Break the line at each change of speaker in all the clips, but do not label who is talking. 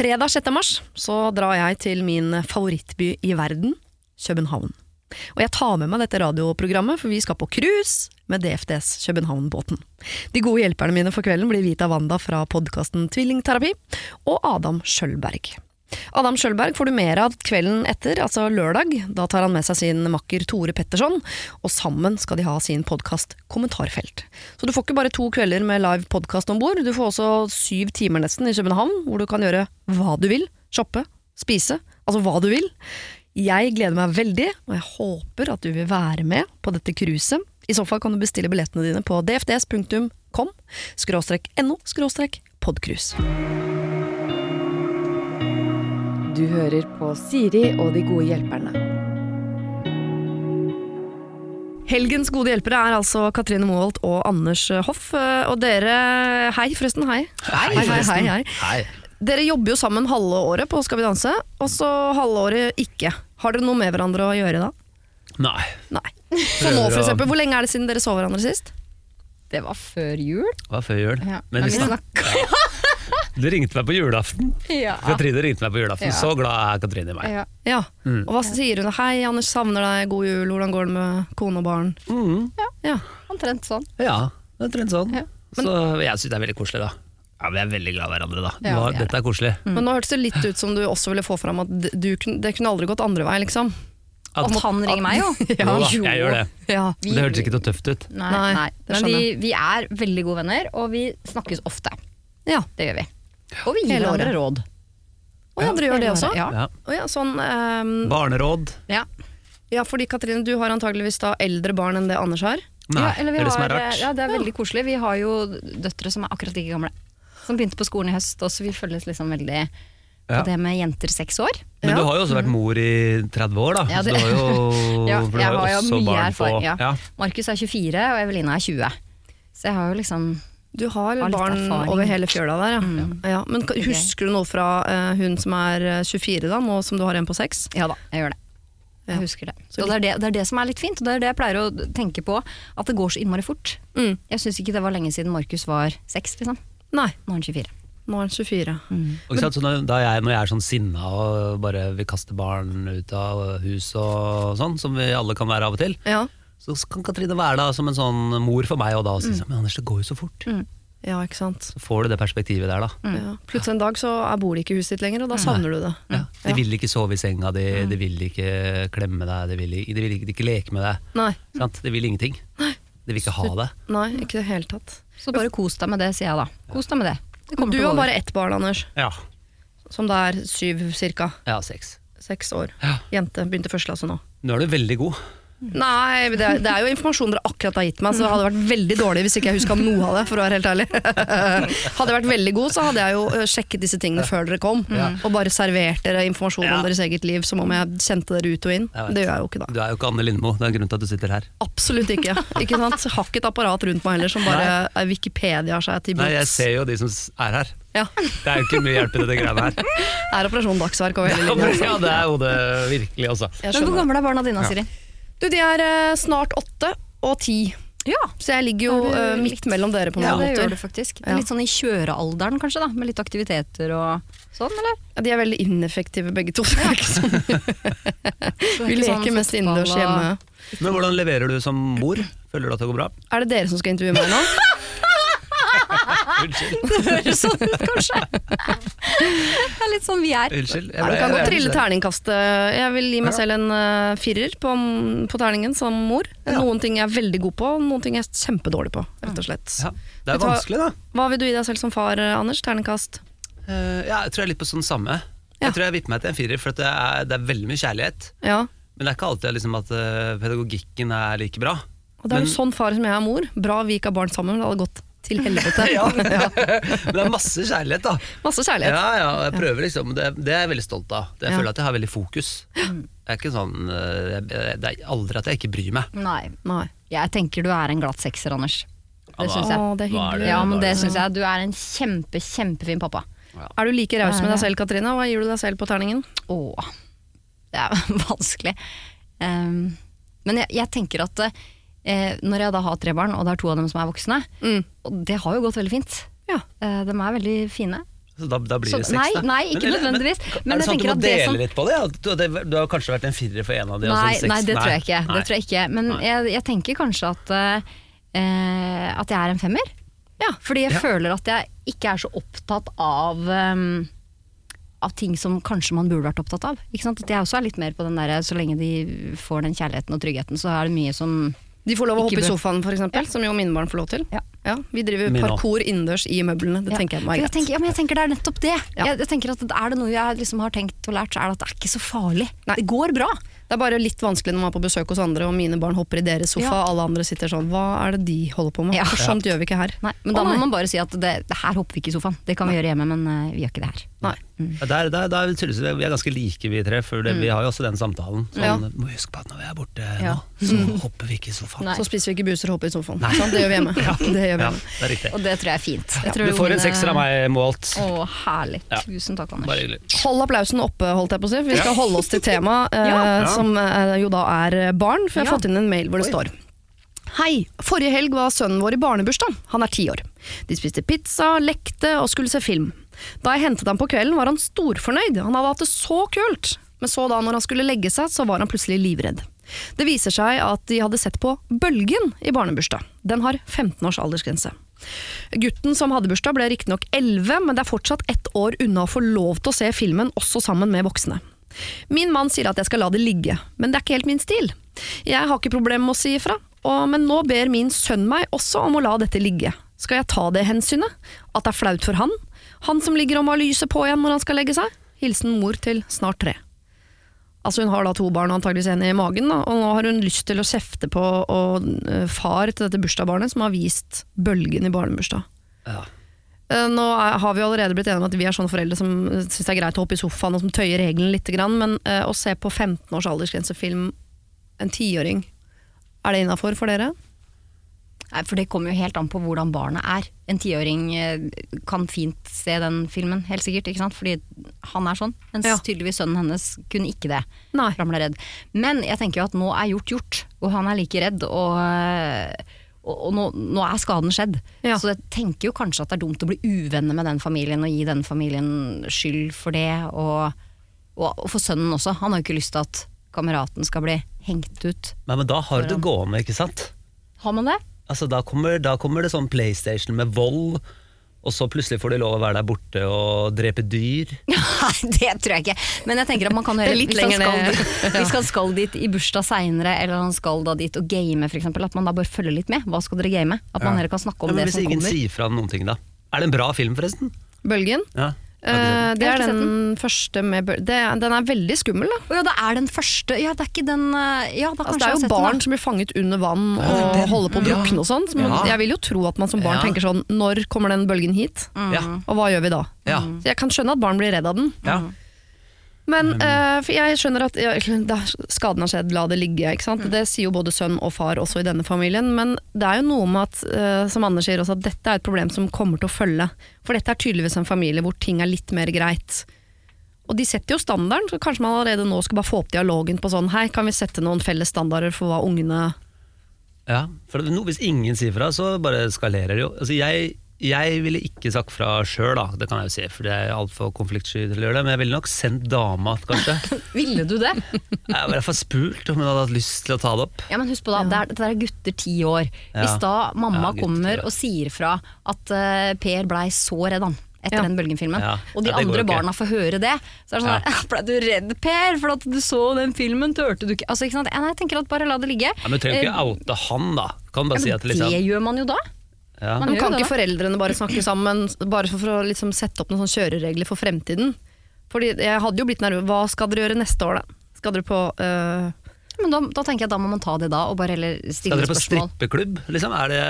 Fredag 6. mars så drar jeg til min favorittby i verden, København. Og jeg tar med meg dette radioprogrammet, for vi skal på cruise med DFDS København-båten. De gode hjelperne mine for kvelden blir Vita Wanda fra podkasten Tvillingterapi, og Adam Skjølberg. Adam Sjølberg får du mer av kvelden etter, altså lørdag. Da tar han med seg sin makker Tore Petterson, og sammen skal de ha sin podkast Kommentarfelt. Så du får ikke bare to kvelder med live podkast om bord, du får også syv timer nesten i København, hvor du kan gjøre hva du vil. Shoppe, spise, altså hva du vil. Jeg gleder meg veldig, og jeg håper at du vil være med på dette cruiset. I så fall kan du bestille billettene dine på dfds.com skråstrek no skråstrek podcruise.
Du hører på Siri og de gode hjelperne.
Helgens gode hjelpere er altså Katrine Moholt og Anders Hoff. Og dere Hei, forresten. Hei.
Hei,
hei,
forresten.
hei,
Hei.
Dere jobber jo sammen halve året på Skal vi danse, og så halve året ikke. Har dere noe med hverandre å gjøre da?
Nei.
Nei. Så nå, for eksempel, Hvor lenge er det siden dere så hverandre sist?
Det var før jul.
Det var før jul.
Ja.
Men
Men
vi
snakka
snak- Du ringte meg på julaften.
Ja.
Katrine ringte meg på julaften.
Ja.
Så glad er Katrine i meg.
Ja.
Ja.
Mm.
Og hva sier hun? Hei, Anders, savner deg. God jul. Hvordan går det med kone og barn?
Mm.
Ja.
Omtrent sånn.
Ja, omtrent sånn.
Ja.
Så jeg syns det er veldig koselig, da. Ja, Vi er veldig glad i hverandre, da.
Ja,
Nå,
er
dette er koselig.
Men nå hørtes det litt ut som du også ville få fram at du, det kunne aldri gått andre vei, liksom.
At,
At han ringer meg, jo.
Ja.
jo da, jeg gjør det.
Ja.
Vi, det hørtes ikke noe tøft ut.
Nei,
Nei,
nei. Men vi, vi er veldig gode venner, og vi snakkes ofte.
ja.
Det gjør vi. Og vi gir
andre
hverandre råd.
Og ja, gjør det også?
Ja.
Ja.
Å ja, sånn, ehm,
Barneråd.
Ja.
ja, fordi Katrine, du har antageligvis da eldre barn enn det Anders har.
Nei,
ja, eller vi
det er det som er
har-
rart.
Ja, det er veldig koselig. Vi har jo døtre som er akkurat like gamle. Som begynte på skolen i høst, og så vi følges liksom veldig på
Ja.
det med jenter seks år.
Men
Ja.
du har jo også vært mor i 30 år, da.
Ja,
så du har jo,
Ja,
for du
jeg
har jo
har jo
også
mye
barn
erfaring,
på
ja.
ja.
Markus er 24, og Evelina er 20. Så jeg har jo liksom
Du har barn
erfaring.
over hele fjøla der, ja.
Mm.
ja. Men
er
husker du noe fra uh, hun som er eh, 24 da, nå som du har en på 6?
Ja da, jeg gjør det. Jeg
Ja.
husker det. Og det er det, det er det som er litt fint, og det er det jeg pleier å tenke på. At det går så innmari fort.
Mm.
Jeg syns ikke det var lenge siden Markus var seks, liksom.
Nei,
Nå er han 24.
nå er han 24.
Og ikke sant, så når, da jeg, når jeg er sånn sinna og bare vil kaste barn ut av hus og sånn, som vi alle kan være av og til,
Ja,
så kan Katrine være da som en sånn mor for meg og da og
Mm.
si sånn Men Anders, det går jo så fort.
ja ikke sant.
Så får du det perspektivet der, da.
Mm.
Ja. Plutselig en dag så er bor de ikke i huset ditt lenger, og da savner du det.
Ja. De vil ikke sove i senga di, de vil ikke klemme deg, de vil, de vil ikke, de ikke leke med deg.
Nei,
Sant? De vil ingenting. Nei. De vil ikke ha det.
nei, ikke i det hele tatt.
Så bare kos deg med det, sier jeg da. Kos deg med det. det
Du har bare ett barn, Anders,
Ja.
som da er syv cirka.
ja, seks.
Seks år.
Ja.
Jente, begynte første klasse nå.
Nå er du veldig god.
Nei, det er, det er jo informasjon dere akkurat har gitt meg, så det hadde vært veldig dårlig hvis ikke jeg huska noe av det, for å være helt ærlig. Hadde jeg vært veldig god, så hadde jeg jo sjekket disse tingene før dere kom, og bare servert dere informasjon om deres eget liv som om jeg kjente dere ut og inn. Det gjør jeg jo ikke da.
Du er jo ikke Anne Lindmo, det er en grunn til at du sitter her.
Absolutt ikke. ikke sant? Jeg har ikke et apparat rundt meg heller som bare er Wikipedia seg til
Nei, jeg ser jo de som er her.
Ja.
Det er jo ikke mye hjelp i dette greiene her.
Er Operasjon Dagsverk over hele linja.
Ja, det er jo det virkelig, altså.
Men hvor gamle er barna dine, Siri?
Du, de er eh, snart åtte og ti,
Ja,
så jeg ligger jo
Er du
eh,
litt-
midt mellom dere på
ja
mange
det gjør
måter.
du faktisk.
Ja.
Litt sånn i kjørealderen kanskje, da, med litt aktiviteter og sånn, eller?
Ja, de er veldig ineffektive begge to. det er ikke sånn.
Så det er
Vi
ikke sånn
leker mest
fotball
innendørs
og-
hjemme.
Men hvordan leverer du som mor? Føler du at det går bra?
Er det dere som skal intervjue meg nå?
Unnskyld.
Det høres sånn ut, kanskje. Det er litt sånn vi er.
Unnskyld. Jeg ble-
du kan godt trille terningkastet. Jeg vil gi meg selv en uh, firer på, på terningen som mor. Noen ting jeg er veldig god på, noen ting jeg er kjempedårlig på. rett og slett.
Ja, det er vanskelig, da.
Hva vil du gi deg selv som far, eh, Anders? Terningkast?
Uh, ja, jeg tror jeg er litt på sånn samme.
Ja.
Jeg tror jeg vipper meg til en firer, for at det, er, det er veldig mye kjærlighet.
Ja.
Men det er ikke alltid liksom, at pedagogikken er like bra.
Og det er jo sånn far som jeg er mor. Bra vi ikke har barn sammen, men det hadde gått til helvete.
Ja. Men det er masse kjærlighet, da.
Masse kjærlighet.
Ja, ja, jeg prøver liksom, det, det er jeg veldig stolt av. Jeg
Ja.
føler at jeg har veldig fokus. Jeg er ikke sånn, eh, det er aldri at jeg ikke bryr meg.
Nei.
Nei.
Jeg tenker du er en glatt sekser, Anders. Det syns jeg.
Å, det er hyggelig.
Ja, men det syns jeg. Du er en kjempe, kjempefin pappa.
Er du like raus med deg selv, Katrine? Hva gir du deg selv på terningen?
Åh, det er vanskelig. Um, men jeg, jeg tenker at eh, når jeg da har tre barn, og det er to av dem som er voksne,
Mm.
og det har jo gått veldig fint.
Ja.
Eh, de er veldig fine.
Så da, da blir
Så-
det seks,
nei,
da.
nei, ikke
men,
nødvendigvis. Men
er det sånn at du må
det
dele
som-
litt på det? Ja? Du, det? du har kanskje vært en firer for en av de, og så
Nei,
en
nei, det tror jeg ikke.
Nei.
Det tror jeg ikke. Men jeg, jeg tenker kanskje at, eh, at jeg er en femmer. Ja, fordi jeg
Ja.
føler at jeg ikke er så opptatt av um, av ting som kanskje man burde vært opptatt av. Ikke sant? At jeg også er litt mer på den der så lenge de får den kjærligheten og tryggheten, så er det mye som
De får lov å hoppe i sofaen, for eksempel, som jo mine barn får lov til.
Ja.
vi driver parkour innendørs i møblene. Det
Ja.
tenker jeg
meg
er
jeg tenker, ja, men jeg tenker det er nettopp det.
Ja.
Jeg, jeg tenker at Er det noe jeg liksom har tenkt og lært, så er det at det er ikke så farlig.
Nei.
Det går bra.
Det er bare litt vanskelig når man er på besøk hos andre, og mine barn hopper i deres sofa,
Ja.
og alle andre sitter sånn Hva er det de holder på med?
Ja.
For sånt gjør vi ikke her.
Nei, men da må man bare si at det, det her hopper vi ikke i sofaen. Det kan vi gjøre hjemme, men uh, vi gjør ikke det her.
Nei.
Ja, Der, der, der tydeligvis vi er ganske like vi tre, for det, vi har jo også den samtalen. Sånn,
Ja.
Må huske på at når vi er borte
Ja.
nå, så hopper vi ikke i sofaen.
Nei.
Så spiser vi ikke buser og hopper i sofaen. Sant? Det gjør vi hjemme. Det gjør vi
Ja,
hjemme.
det er riktig.
Og det tror jeg er fint. Jeg
Ja,
tror
du får en sekser av meg målt.
Å, herlig.
Ja.
Tusen takk, Anders.
Bare hyggelig.
Hold applausen oppe, holdt jeg på å si. for Vi skal holde oss til temaet, eh,
Ja.
som eh, jo da er barn. For jeg har
Ja.
fått inn en mail hvor det
Oi.
står Hei, forrige helg var sønnen vår i barnebursdag. Han er ti år. De spiste pizza, lekte og skulle se film. Da jeg hentet ham på kvelden var han storfornøyd, han hadde hatt det så kult. Men så da når han skulle legge seg, så var han plutselig livredd. Det viser seg at de hadde sett på Bølgen i barnebursdag. Den har 15 års aldersgrense. Gutten som hadde bursdag ble riktignok 11, men det er fortsatt ett år unna å få lov til å se filmen også sammen med voksne. Min mann sier at jeg skal la det ligge, men det er ikke helt min stil. Jeg har ikke problemer med å si ifra, og, men nå ber min sønn meg også om å la dette ligge. Skal jeg ta det hensynet? At det er flaut for han? Han som ligger og må ha lyset på igjen når han skal legge seg? Hilsen mor til snart tre. Altså Hun har da to barn, antageligvis en i magen, da, og nå har hun lyst til å kjefte på og, uh, far til dette bursdagsbarnet som har vist bølgen i barnebursdag.
Ja.
Uh, Nå er, har vi allerede blitt enige om at vi er sånne foreldre som syns det er greit å hoppe i sofaen og som tøyer reglene litt, grann, men uh, å se på 15 års aldersgrensefilm, en tiåring, er det innafor for dere?
Nei, for det kommer jo helt an på hvordan barnet er. En tiåring eh, kan fint se den filmen, helt sikkert, ikke sant? fordi han er sånn. Mens
Ja.
tydeligvis sønnen hennes kunne ikke det.
Nei.
for Han ble redd. Men jeg tenker jo at nå er gjort gjort, og han er like redd. og... eh, og, og nå, nå er skaden skjedd.
Ja.
Så jeg tenker jo kanskje at det er dumt å bli uvenner med den familien og gi den familien skyld for det. Og, og, og for sønnen også. Han har jo ikke lyst til at kameraten skal bli hengt ut.
Nei, men da har du det gående, ikke sant?
Har man det?
Altså, da, kommer, da kommer det sånn PlayStation med vold, og så plutselig får de lov å være der borte og drepe dyr.
Nei, det tror jeg ikke. Men jeg tenker at man kan høre
litt
hvis han skal, dit, hvis han skal dit i bursdag seinere, eller han skal da dit og game, for eksempel, at man da bør følge litt med. Hva skal dere game? At man
Ja.
kan snakke
Ja,
det
men
det
hvis
som
ingen
kommer.
sier fra om noen ting, da? Er det en bra film, forresten?
Bølgen?
Ja.
Eh, det er
den,
den første med det, Den er veldig skummel, da.
Oh, ja, det er den første Ja, det er ikke den eh, Ja, da
Altså, det er jo barn
den.
som blir fanget under vann
Ja,
og
den.
holder på å
Ja.
drukne og sånn. så
Ja.
Jeg vil jo tro at man som barn
Ja.
tenker sånn Når kommer den bølgen hit?
Mm.
Og hva gjør vi da?
Ja.
Så jeg kan skjønne at barn blir redd av den.
ja.
Men uh, jeg skjønner at ja, skaden har skjedd, la det ligge. Ikke sant? Det sier jo både sønn og far også i denne familien. Men det er jo noe med at, uh, som Anders sier også, at dette er et problem som kommer til å følge. For dette er tydeligvis en familie hvor ting er litt mer greit. Og de setter jo standarden, så kanskje man allerede nå skal bare få opp dialogen på sånn Hei, kan vi sette noen felles standarder for hva ungene
Ja, for det, noe, Hvis ingen sier fra, så bare skalerer det jo. Altså, jeg, jeg ville ikke sagt fra sjøl, det kan jeg jo si, for det er altfor konfliktsky til å gjøre det. Men jeg ville nok sendt dama, kanskje.
Ville du det?
Jeg ville i hvert fall spurt om hun hadde hatt lyst til å ta det opp.
Ja, men husk på da, det er, det er gutter ti år. Hvis da mamma
Ja, gutter
kommer og sier fra at uh, Per blei så redd han etter
Ja.
den Bølgen-filmen,
Ja.
og de
Ja,
andre barna får høre det, så er det sånn ja. Blei du redd, Per, for at du så den filmen, turte du ikke Altså, ikke sant? Nei, jeg tenker at bare la det ligge.
Ja, men Du trenger ikke
Eh,
oute han, da. Kan bare
ja,
si at liksom
det gjør man jo da.
Ja.
Man
Men kan ikke foreldrene bare snakke sammen, bare for, å liksom sette opp noen sånne kjøreregler for fremtiden? Fordi jeg hadde jo blitt nervøs. Hva skal dere gjøre neste år, da? Skal dere på øh,
Men da, da tenker jeg at da må man ta det da, og bare heller
Skal dere på
spørsmål.
strippeklubb? Liksom? Er det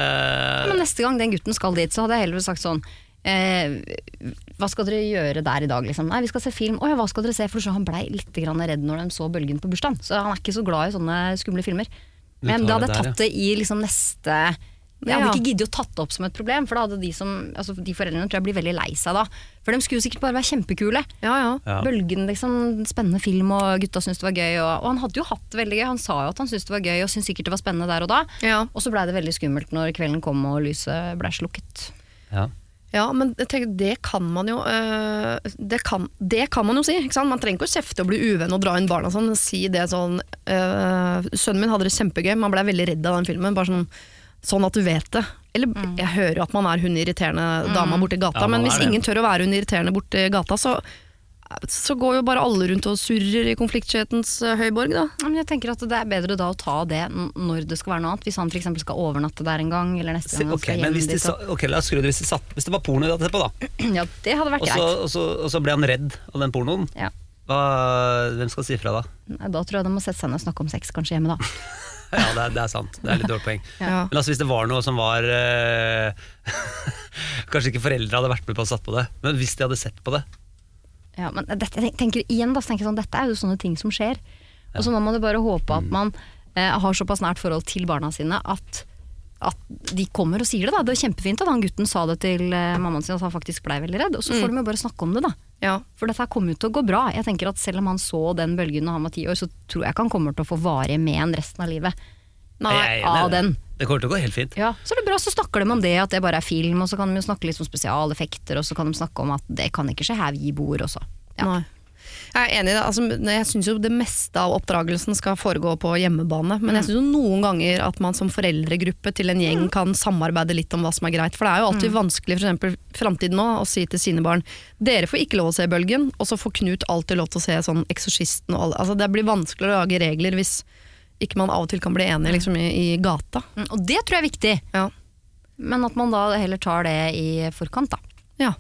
Men neste gang den gutten skal dit, så hadde jeg heller sagt sånn eh, Hva skal dere gjøre der i dag, liksom? Nei, vi skal se film. Å ja, hva skal dere se? For så han blei litt grann redd når de så Bølgen på bursdagen. Så han er ikke så glad i sånne skumle filmer. Men da hadde jeg tatt det i liksom neste Jeg hadde
Ja.
ikke giddet å tatt det opp som et problem, for da hadde de som Altså de foreldrene tror jeg blir veldig lei seg da. For de skulle jo sikkert bare være kjempekule.
Ja ja.
Ja.
Bølgen, liksom, spennende film, og gutta syntes det var gøy. Og, og han hadde jo hatt det veldig gøy, han sa jo at han syntes det var gøy, og syntes sikkert det var spennende der og da.
ja.
Og så blei det veldig skummelt når kvelden kom og lyset blei slukket.
ja.
Ja, men tenker, det kan man jo øh, det, kan, det kan man jo si. Ikke sant? Man trenger ikke å kjefte og bli uvenn og dra inn barna sånn. Si det sånn øh, Sønnen min hadde det kjempegøy, man ble veldig redd av den filmen. Bare sånn, sånn at du vet det. Eller jeg hører jo at man er hun irriterende dama borti gata,
Ja,
men hvis ingen tør å være hun irriterende borti gata, så så går jo bare alle rundt og surrer i konfliktskyhetens øh, høyborg, da.
Ja, Men jeg tenker at det er bedre da å ta det når det skal være noe annet. Hvis han f.eks. skal overnatte der en gang, eller neste gang han
ok,
skal hjem
hvis,
dit.
ok, la oss skru det hvis, satt, hvis det var porno de hadde sett på, da.
Ja, det hadde vært
Og så,
greit.
og, så, og så ble han redd av den pornoen.
Ja.
Hva, hvem skal si fra da?
Nei, Da tror jeg de må sette seg ned og snakke om sex kanskje hjemme, da.
Ja, det er, det er sant. Det er litt dårlig poeng.
Ja.
Men altså, hvis det var noe som var eh, Kanskje ikke foreldre hadde vært med på å satt på det, men hvis de hadde sett på det
Ja, men dette, jeg tenker igjen da, så tenker jeg sånn, dette er jo sånne ting som skjer. Og så må man jo bare håpe at man eh, har såpass nært forhold til barna sine at, at de kommer og sier det. da. Det er kjempefint at han gutten sa det til eh, mammaen sin at han faktisk blei veldig redd. Og så får de jo bare snakke om det, da.
Ja.
For dette kommer jo til å gå bra. Jeg tenker at Selv om han så den bølgen da han var ti år, så tror jeg ikke han kommer til å få varige med en resten av livet.
Nei,
Jeg
av
det.
den.
Det kommer til å gå helt fint.
Ja, Så er det bra, så snakker de om det, at det bare er film, og så kan de jo snakke litt om spesialeffekter, og så kan de snakke om at det kan ikke skje her vi bor også. Ja.
Nei. Jeg er enig i det. Altså, jeg syns jo det meste av oppdragelsen skal foregå på hjemmebane. Men jeg syns jo noen ganger at man som foreldregruppe til en gjeng kan samarbeide litt om hva som er greit. For det er jo alltid vanskelig for framtiden nå å si til sine barn dere får ikke lov å se Bølgen, og så får Knut alltid lov til å se sånn Eksorsisten og alle. Altså, det blir vanskelig å lage regler hvis ikke man av og til kan bli enig liksom, i, i gata.
Mm, Og det tror jeg er viktig,
Ja.
men at man da heller tar det i forkant, da.
Ja.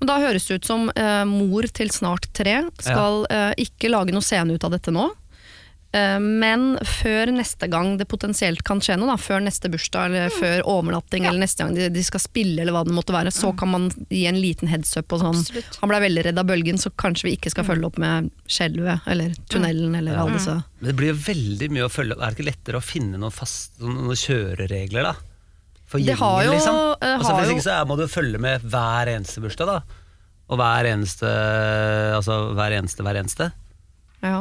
Men da høres det ut som eh, mor til snart tre skal eh, ikke lage noe scene ut av dette nå. Eh, men før neste gang det potensielt kan skje noe, da, før neste bursdag eller før overnatting eller neste gang de, de skal spille eller hva det måtte være, så kan man gi en liten heads up og sånn.
Absolutt.
Han ble veldig redd av bølgen, så kanskje vi ikke skal følge opp med skjelvet eller tunnelen eller alle disse
Men det blir jo veldig mye å følge opp. Er det ikke lettere å finne noen, fast, noen kjøreregler, da? For gjengen,
har jo-
liksom.
Og
Altså,
har
hvis ikke så må du følge med hver eneste bursdag, da. Og hver eneste Altså hver eneste, hver eneste.
ja.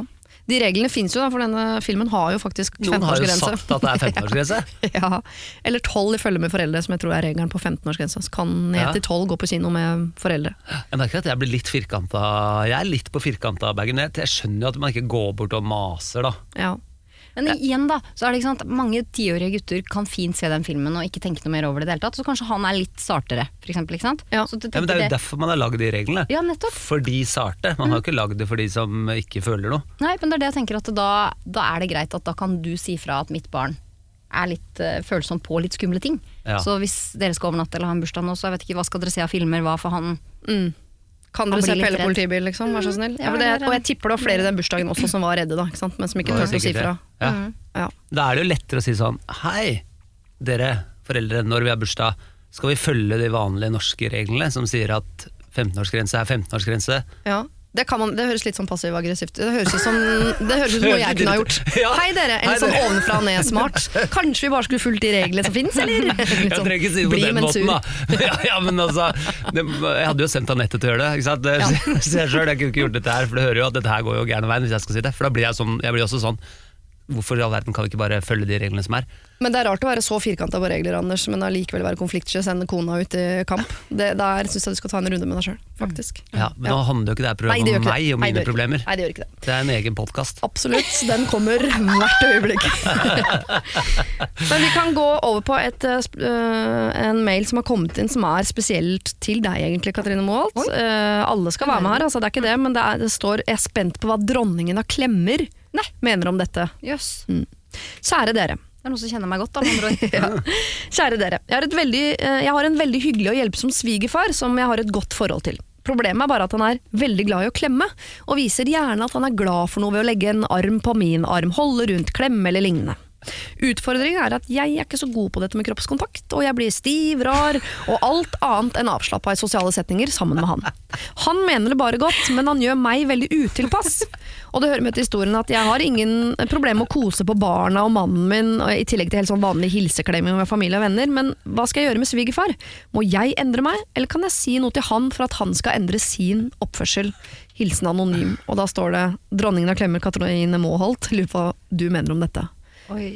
De reglene fins jo, da, for denne filmen har jo faktisk
Noen har jo
15-årsgrense.
sagt at det er 15-årsgrense.
ja. Eller 12 i følge med foreldre, som jeg tror er regelen på 15-årsgrense. Så kan
Ja.
til 12 gå på kino med foreldre.
Jeg merker at jeg blir litt firkanta. Jeg er litt på firkanta bagen. Jeg jeg skjønner jo at man ikke går bort og maser, da.
Ja.
Men igjen da, så er det ikke sant, mange tiårige gutter kan fint se den filmen og ikke tenke noe mer over det i det hele tatt, så kanskje han er litt sartere, for eksempel, ikke sant?
Ja.
Ja, men det er jo derfor man har lagd de reglene.
Ja, nettopp.
For de sarte. Man har jo ikke lagd det for de som ikke føler noe.
Nei, men det er det jeg tenker at da, da er det greit at da kan du si fra at mitt barn er litt uh, følsom på litt skumle ting.
Ja.
Så hvis dere skal overnatte eller ha en bursdag nå, så jeg vet ikke, hva skal dere se av filmer, hva får han
Mm. Kan dere se
på
hele
politibilen,
politibil, liksom? Vær så snill. Ja,
Ja,
det, og jeg tipper det var flere den bursdagen også som var redde, da, ikke sant? men som ikke turte å si fra.
Ja.
Mm.
Ja.
Da er det jo lettere å si sånn Hei, dere foreldre, når vi har bursdag, skal vi følge de vanlige norske reglene som sier at 15-årsgrense er 15-årsgrense?
Ja. Det, kan man, det høres litt sånn passiv-aggressivt ut. Det høres ut som, som noe jeg kunne ha gjort.
Ja.
Hei dere, en
Hei,
sånn ovenfra og ned-smart. Kanskje vi bare skulle fulgt de reglene som finnes, eller? Sånn,
Jeg trenger ikke si det på den måten, da. Ja, ja, men altså, det, jeg hadde jo sendt Anette til å gjøre det. Ikke sant? Det jeg selv, jeg kunne ikke gjort dette her, for det hører jo at dette her går jo gærne veien hvis jeg skal si det. For da blir jeg sånn, jeg blir også sånn Hvorfor i all verden kan vi ikke bare følge de reglene som er?
Men det er rart å være så firkanta på regler, Anders, men allikevel være konfliktsky, sende kona ut i kamp. Det, der syns jeg du skal ta en runde med deg sjøl, faktisk.
Ja, Men nå handler jo ikke det her
Nei, det
programmet om meg
det.
og
Nei, det
mine
gjør
problemer.
Nei, det gjør ikke det.
Det er en egen podkast.
Absolutt, den kommer hvert øyeblikk. Men vi kan gå over på et, eh, eh, en mail som har kommet inn som er spesielt til deg egentlig, Katrine Moholt. Eh, alle skal være med her, altså, det er ikke det, men det, er, det står 'Jeg er spent på hva dronningen av klemmer mener om dette'.
Jøss.
Kjære dere.
Det er noen som kjenner meg godt, da.
Ja. Kjære dere, jeg har, et veldig, eh, jeg har en veldig hyggelig og hjelpsom svigerfar som jeg har et godt forhold til. Problemet er bare at han er veldig glad i å klemme, og viser gjerne at han er glad for noe ved å legge en arm på min arm, holde rundt, klemme eller lignende. Utfordringen er at jeg er ikke så god på dette med kroppskontakt, og jeg blir stiv, rar og alt annet enn avslappa i sosiale setninger sammen med han. Han mener det bare godt, men han gjør meg veldig utilpass. Og det hører med til historien at jeg har ingen problem med å kose på barna og mannen min, og i tillegg til helt sånn vanlig hilseklemming med familie og venner, men hva skal jeg gjøre med svigerfar? Må jeg endre meg, eller kan jeg si noe til han for at han skal endre sin oppførsel? Hilsen anonym. Og da står det 'Dronningen av klemmer Katrine Moholt'. Lurer på hva du mener om dette.
Oi.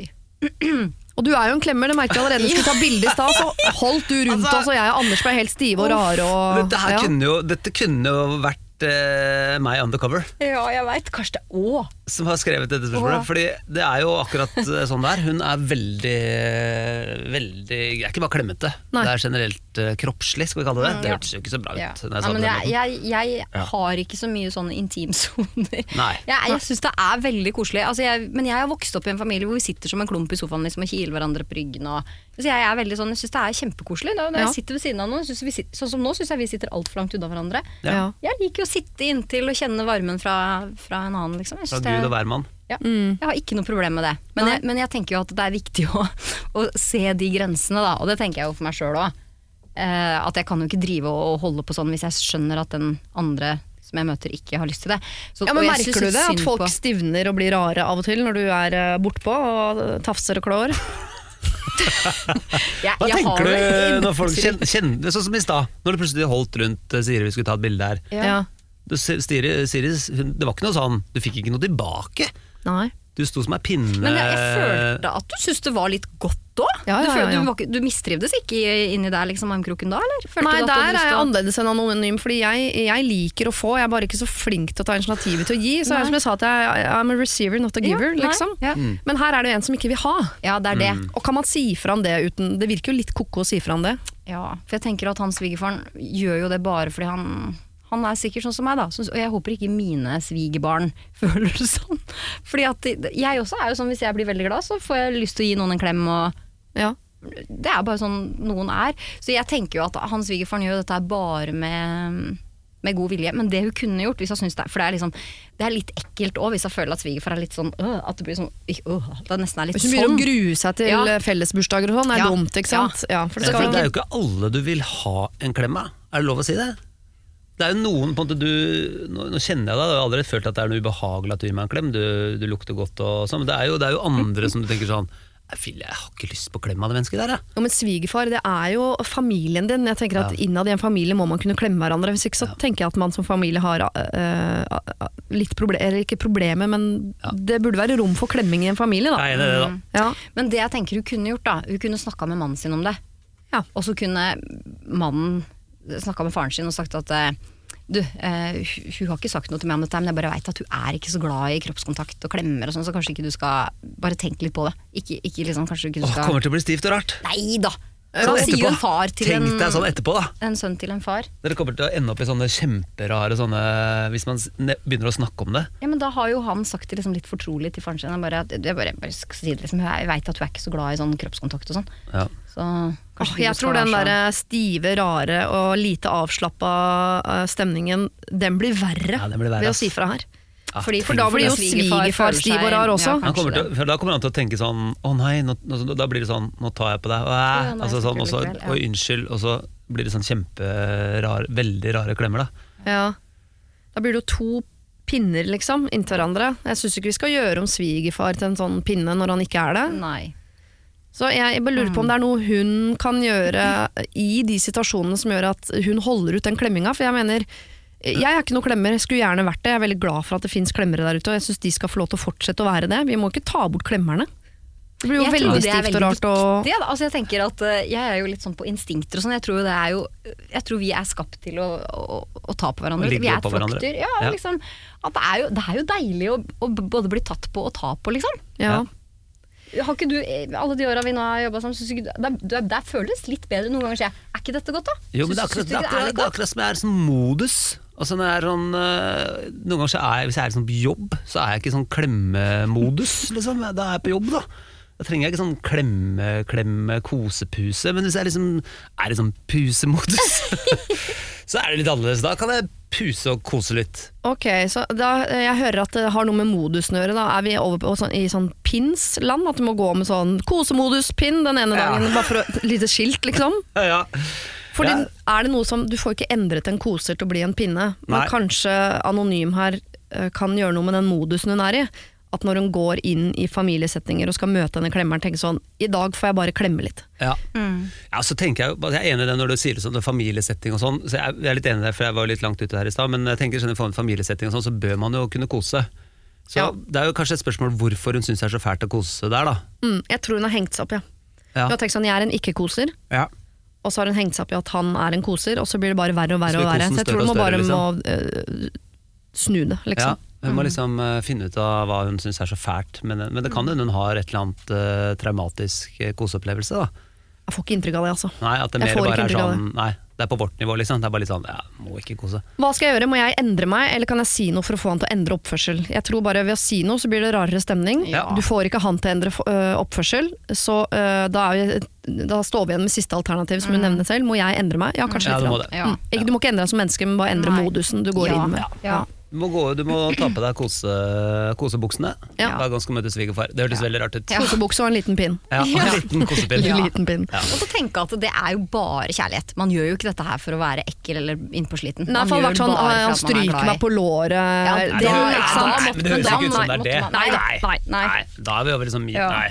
Og du er jo en klemmer, det merket jeg allerede. Du skulle ta bilde i stad, så holdt du rundt
Altså-
oss, og jeg og Anders ble helt stive og rare. Og,
Dette, her
ja.
kunne jo, dette kunne jo vært eh, meg undercover.
Ja, jeg veit. Kanskje det Å!
som har skrevet dette spørsmålet.
Åh.
Fordi det er jo akkurat eh, sånn der. Hun er veldig veldig Jeg er ikke bare klemmete.
Nei.
Det er generelt eh, kroppslig, skal vi kalle det det. Det
ja.
hørtes jo ikke så bra ut.
Ja.
når jeg
Nei,
sa det
men
på den
jeg,
måten.
jeg, jeg
Ja.
har ikke så mye sånne intimsoner.
Nei.
Jeg, jeg syns det er veldig koselig. Altså jeg, men jeg har vokst opp i en familie hvor vi sitter som en klump i sofaen liksom, og kiler hverandre på ryggen. Og, så jeg er veldig sånn, jeg syns det er kjempekoselig. Når når
Ja.
jeg sitter ved siden av noen, synes vi sånn som nå syns jeg vi sitter altfor langt unna hverandre.
Ja.
Jeg liker jo å sitte inntil og kjenne varmen fra, fra en annen. Liksom. Jeg,
Fra Gud og hvermann.
ja,
Mm.
jeg har ikke noe problem med det. Men jeg, men jeg tenker jo at det er viktig å, å se de grensene, da. Og det tenker jeg jo for meg sjøl òg. Eh, at jeg kan jo ikke drive og holde på sånn hvis jeg skjønner at den andre som jeg møter, ikke har lyst til det. Så,
Ja, men Merker du det? At folk
på-
stivner og blir rare av og til når du er eh, bortpå og tafser og klår?
jeg,
Hva
jeg har
tenker du når folk kjenner, kjenner Sånn som i stad, når du plutselig holdt rundt eh, Siri, vi skulle ta et bilde her.
Ja.
Du, Siri, Siri, hun- det var ikke noe sånn, du fikk ikke noe tilbake.
Nei.
Du sto som ei pinne.
Men jeg, jeg følte at du syntes det var litt godt òg.
Ja, ja,
du,
ja, ja.
du, du mistrivdes ikke inni der, liksom, armkroken da, eller? Følte
Nei,
du at
der er jeg annerledes enn anonym, fordi jeg, jeg liker å få, jeg er bare ikke så flink til å ta initiativet til å gi. Så er det som jeg sa at jeg I'm a receiver, not a giver,
Ja,
liksom.
Ja.
Men her er det jo en som ikke vil ha.
ja, det er det.
Mm.
Og kan man si fra om det uten Det virker jo litt ko-ko å si fra om det.
Ja, for jeg tenker at han svigerfaren gjør jo det bare fordi han han er sikkert sånn som meg, da. Og jeg håper ikke mine svigerbarn føler det sånn. Fordi at jeg også er jo sånn, hvis jeg blir veldig glad, så får jeg lyst til å gi noen en klem. Og
Ja.
det er bare sånn noen er. Så jeg tenker jo at han svigerfaren gjør dette bare med med god vilje, men det hun kunne gjort hvis hun synes det, For det er, liksom, det er litt ekkelt òg, hvis hun føler at svigerfar er litt sånn øh, At det blir sånn øh, det nesten er litt
Hvis hun begynner
sånn.
å grue seg til
Ja.
fellesbursdager og sånn, er
Ja.
dumt, ikke sant? Ja, for det skal
det er jo ikke alle du vil ha en klem av. Er det lov å si det? Det er jo noen på en måte du Nå, nå kjenner jeg deg, du har allerede følt at det er noe ubehagelig at du gir meg en klem. Du, du lukter godt og sånn. Men det er, jo, det er jo andre som du tenker sånn Jeg har ikke lyst på klem av det mennesket der,
Ja, men svigerfar, det er jo familien din. Jeg tenker at
Ja.
Innad i en familie må man kunne klemme hverandre. Hvis ikke så tenker jeg at man som familie har uh, uh, litt problem, eller ikke problemer, men
Ja.
det burde være rom for klemming i en familie, da.
Jeg er det, da.
Ja.
Men det jeg tenker hun kunne gjort, da Hun kunne snakka med mannen sin om det.
Ja.
Og så kunne mannen snakka med faren sin og sagt at eh, du, eh, hun, har ikke sagt noe til meg om dette, men jeg bare veit at hun er ikke så glad i kroppskontakt og klemmer og sånn, så kanskje ikke du skal bare tenke litt på det. Ikke, ikke liksom, kanskje ikke du
Åh, kommer til å bli stivt og rart.
Nei da!
Sånn
sier jo en far til
Tenk
en,
deg sånn etterpå, da.
en sønn til en far.
Dere kommer til å ende opp i sånne kjemperare sånne Hvis man s- ne- begynner å snakke om det.
Ja, men da har jo han sagt det liksom litt fortrolig til faren sin. Han Bare, at- jeg bare, bare skal si det liksom, jeg veit at hun er ikke så glad i sånn kroppskontakt og sånn.
Ja.
Så
Åh,
kanskje
jeg
skal
tror den
være så-
der stive, rare og lite avslappa eh, stemningen, den blir verre,
Ja, den blir verre,
ved å
ass.
si fra her.
Ja,
Fordi-
For da blir jo
Svigerfar
svigerfar
føler
stiv og rar
ja,
også.
kommer til, for da kommer han til å tenke sånn Å nei, nå, nå, da blir det sånn Nå tar jeg på deg,
ja, nei,
altså, sånn, og, så,
ja.
og unnskyld, og så blir det sånn kjemperar, veldig rare klemmer. da
Ja. Da blir det jo to pinner, liksom, inntil hverandre. Jeg syns ikke vi skal gjøre om svigerfar til en sånn pinne når han ikke er det.
Nei.
Så jeg, jeg bare lurer på om det er noe hun kan gjøre i de situasjonene som gjør at hun holder ut den klemminga. For jeg mener, jeg er ikke noen klemmer, skulle gjerne vært det. Jeg er veldig glad for at det fins klemmere der ute, og jeg syns de skal få lov til å fortsette å være det. Vi må ikke ta bort klemmerne. Det blir jo
Jeg
veldig stivt
veldig og
rart og
viktig. Altså, jeg tenker at eh, jeg er jo litt sånn på instinkter og sånn. Jeg tror, det er jo, jeg tror vi er skapt til å, å, å ta på hverandre. Vi er flokkdyr. Ja,
Ja.
liksom, det, er jo, det er jo deilig å, å både bli tatt på og ta på, liksom.
ja.
Har ikke du, eh, alle de åra vi nå har jobba sammen, synes ikke du, det, det, det føles litt bedre. Noen ganger sier jeg er ikke dette godt, da?
Jo, men det er akkurat, det er akkurat, det er akkurat som jeg er som sånn modus. Altså når jeg er sånn, øh, noen ganger så er jeg, Hvis jeg er liksom på jobb, så er jeg ikke i sånn klemmemodus. Liksom. Da er jeg på jobb, da. Da trenger jeg ikke sånn klemme, klemme, kosepuse. Men hvis jeg liksom er i sånn pusemodus, så er det litt annerledes. Da kan jeg puse og kose litt.
Ok, så da, jeg hører at det har noe med modusen å gjøre. Da er vi over på sånn, i sånn pins-land, at du må gå med sånn kosemodus-pinn den ene
Ja.
dagen, bare for å, et lite skilt, liksom.
Ja,
Fordi
Ja.
er det noe som, Du får ikke endret en koser til å bli en pinne, men
Nei.
kanskje Anonym her eh, kan gjøre noe med den modusen hun er i. At når hun går inn i familiesettinger og skal møte denne klemmeren, tenker sånn I dag får jeg bare klemme litt.
Ja. ja, så tenker Jeg jo- jeg er enig i det når du sier det sånn, det familiesetting og sånn. Så jeg, er litt enig i det, for jeg var litt langt ute her i stad. Men jeg tenker sånn, i familiesetting og sånn, så bør man jo kunne kose. Så
Ja.
det er jo kanskje et spørsmål hvorfor hun syns det er så fælt å kose der, da.
Mm, jeg tror hun har hengt seg opp, ja.
Ja.
Hun har tenkt sånn, jeg er en ikke-koser,
Ja.
Og så har hun hengt seg opp i at han er en koser, og så blir det bare verre og verre. Og verre. Så jeg tror
hun
du må bare
liksom.
må uh, snu det,
ja.
liksom.
Hun må liksom uh, finne ut av hva hun syns er så fælt. Men, men det kan hende hun har et eller annet uh, traumatisk eh, koseopplevelse. da
Jeg får ikke inntrykk av det, altså.
Nei, at det mer bare er sånn Nei, det er på vårt nivå, liksom. Det er bare litt sånn Ja, må ikke kose.
Hva skal jeg gjøre? Må jeg endre meg, eller kan jeg si noe for å få han til å endre oppførsel? Jeg tror bare ved å si noe, så blir det rarere stemning.
Ja.
Du får ikke han til å endre øh, oppførsel, så øh, da, er vi, da står vi igjen med siste alternativ, som hun nevner selv. Må jeg endre meg? Ja, kanskje
Ja,
litt.
du må det.
Mm. Ikke, du må ikke endre deg som menneske, men bare endre
Nei.
modusen du går
Ja.
inn med.
Ja.
Du må, gå, du må ta på deg kose, kosebuksene.
Ja.
Hver gang skal møte svigerfar. Det hørtes veldig rart ut.
Ja.
Kosebukse og en liten pinn.
Ja, en liten kosepinn.
Ja.
liten pinn.
Ja.
Og så tenke at det er jo bare kjærlighet. Man gjør jo ikke dette her for å være ekkel eller innpåsliten.
Nei,
Man
for
gjør
vært sånn,
bare
«Ah,
for
han
at man er
stryker
glad i».
meg på låret.
Ja,
det,
det-
er-
ikke
da
sant?
Nei, men det høres ikke ut som det er det.
måtte man-
Nei, nei, nei.
Nei, da er vi over liksom
Ja.
Nei.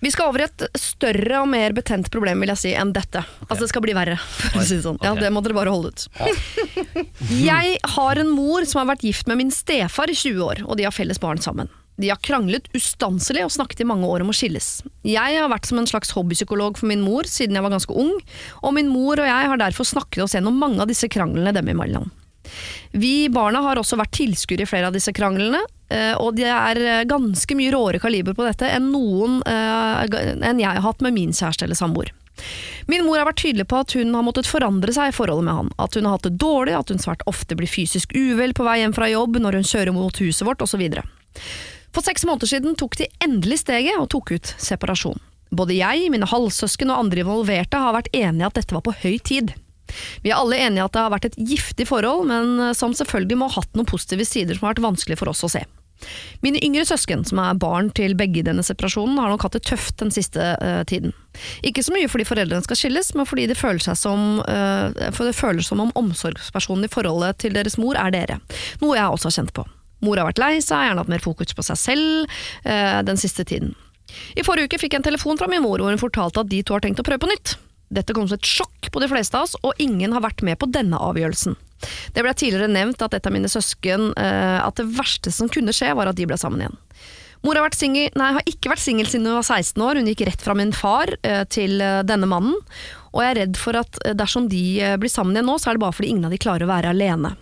Vi skal over i et større og mer betent problem vil jeg si, enn dette. Altså Det skal bli verre. for å si det sånn. Ja. Det må dere bare holde ut. Jeg har en mor som har vært gift med min stefar i 20 år, og de har felles barn sammen. De har kranglet ustanselig og snakket i mange år om å skilles. Jeg har vært som en slags hobbypsykolog for min mor siden jeg var ganske ung, og min mor og jeg har derfor snakket oss gjennom mange av disse kranglene dem imellom. Vi barna har også vært tilskuere i flere av disse kranglene, eh, og det er eh, ganske mye råere kaliber på dette enn noen eh, enn jeg har hatt med min kjæreste eller samboer. Min mor har vært tydelig på at hun har måttet forandre seg i forholdet med han. At hun har hatt det dårlig, at hun svært ofte blir fysisk uvel på vei hjem fra jobb når hun kjører mot huset vårt osv. For seks måneder siden tok de endelig steget og tok ut separasjon. Både jeg, mine halvsøsken og andre involverte har vært enige at dette var på høy tid. Vi er alle enige at det har vært et giftig forhold, men eh, som selvfølgelig må ha hatt noen positive sider som har vært vanskelig for oss å se. Mine yngre søsken, som er barn til begge i denne separasjonen, har nok hatt det tøft den siste uh, tiden. Ikke så mye fordi foreldrene skal skilles, men fordi det føler, seg som, uh, for det føles som om omsorgspersonen i forholdet til deres mor er dere. Noe jeg også har kjent på. Mor har vært lei seg, gjerne hatt mer fokus på seg selv uh, den siste tiden. I forrige uke fikk jeg en telefon fra min mor hvor hun fortalte at de to har tenkt å prøve på nytt. Dette kom som et sjokk på de fleste av oss, og ingen har vært med på denne avgjørelsen. Det ble tidligere nevnt at et av mine søsken eh, at det verste som kunne skje, var at de ble sammen igjen. Mor har, singel, nei, har ikke vært singel siden hun var 16 år, hun gikk rett fra min far eh, til eh, denne mannen, og jeg er redd for at dersom de blir sammen igjen nå, så er det bare fordi ingen av de klarer å være alene.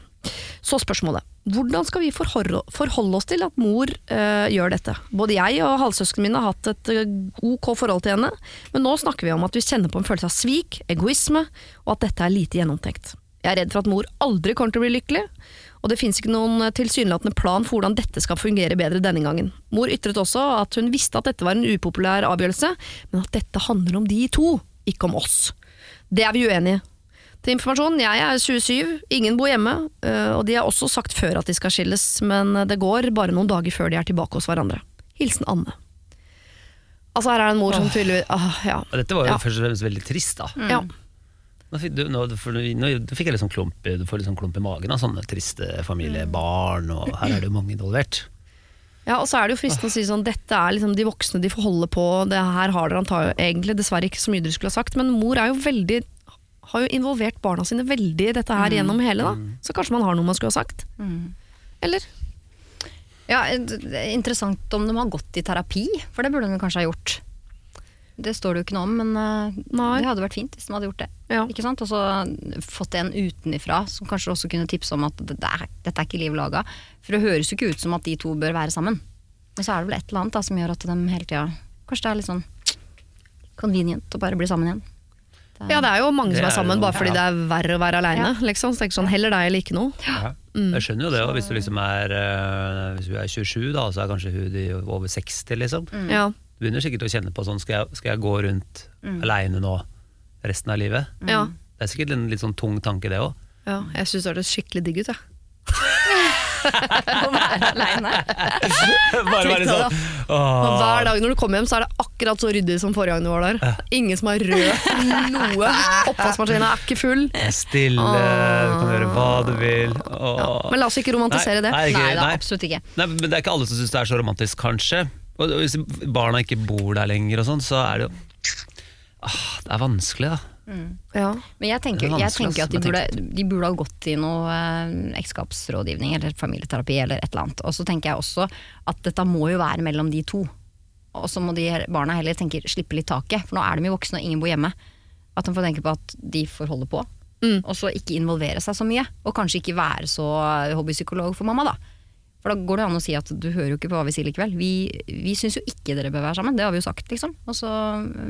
Så spørsmålet, hvordan skal vi forholde, oss til at mor øh, gjør dette? Både jeg og halvsøsknene mine har hatt et eh, ok forhold til henne, men nå snakker vi om at vi kjenner på en følelse av svik, egoisme, og at dette er lite gjennomtenkt. Jeg er redd for at mor aldri kommer til å bli lykkelig, og det finnes ikke noen eh, tilsynelatende plan for hvordan dette skal fungere bedre denne gangen. Mor ytret også at hun visste at dette var en upopulær avgjørelse, men at dette handler om de to, ikke om oss. Det er vi uenige i. Til informasjon, jeg er 27, ingen bor hjemme, øh, og de har også sagt før at de skal skilles, men det går bare noen dager før de er tilbake hos hverandre. Hilsen Anne. Altså her er det en mor som tydeligvis ah, ja.
Dette var jo
Ja.
først og fremst veldig trist, da.
ja.
Nå fikk, du, nå, for, nå, fikk jeg litt sånn klump, du får litt sånn klump i magen av sånne triste familiebarn, og her er det jo mange involvert.
Ja, og så er det jo fristende å si sånn, dette er liksom de voksne de får holde på, det her har dere antagelig egentlig dessverre ikke så mye dere skulle ha sagt, men mor er jo veldig, har jo involvert barna sine veldig i dette her gjennom hele da, så kanskje man har noe man skulle ha sagt. Eller?
Ja, er Interessant om de har gått i terapi, for det burde de kanskje ha gjort. Det står det jo ikke noe om, men eh,
Nei.
det hadde vært fint hvis de hadde gjort det.
Ja.
Ikke sant? Og så fått en utenifra som kanskje også kunne tipse om at det er, dette er ikke liv laga. For det høres jo ikke ut som at de to bør være sammen. Men så er det vel et eller annet da, som gjør at de hele tida Kanskje det er litt sånn convenient å bare bli sammen igjen. Det er-
Ja, det er jo mange som er
er
sammen bare fordi det er verre å være aleine. Liksom. Så tenker sånn, heller deg eller ikke noe.
Jeg skjønner jo det, og hvis du liksom er eh, Hvis du er 27, da, så er kanskje hun de over 60, liksom.
Ja,
Du begynner sikkert å kjenne på sånn Skal jeg, skal jeg gå rundt aleine nå resten av livet?
ja,
Det er sikkert en litt sånn tung tanke, det òg.
ja. Jeg syns det høres skikkelig digg ut, jeg.
å være aleine.
Bare være sånn
Og hver dag når du kommer hjem, så er det akkurat så ryddig som forrige gang du var der. Ingen som har rød noe. Oppvaskmaskinen er ikke full.
Stille, du kan gjøre hva du vil.
Ja, men la oss ikke romantisere det.
Nei,
Nei da, absolutt ikke.
Nei, men det er ikke alle som syns det er så romantisk, kanskje. Og hvis barna ikke bor der lenger, og sånn, så er det jo ah, Det er vanskelig, da.
Ja.
Men jeg tenker,
er
jeg tenker at de burde, de burde ha gått i noe eh, ekteskapsrådgivning eller familieterapi eller et eller annet. Og så tenker jeg også at dette må jo være mellom de to. Og så må de barna heller tenke, slippe litt taket, for nå er de jo voksne og ingen bor hjemme. At de får tenke på at de får holde på,
Mm.
og så ikke involvere seg så mye. Og kanskje ikke være så hobbypsykolog for mamma, da. For da går det an å si at du hører jo ikke på hva vi sier likevel. Vi, vi syns jo ikke dere bør være sammen, det har vi jo sagt, liksom. Og så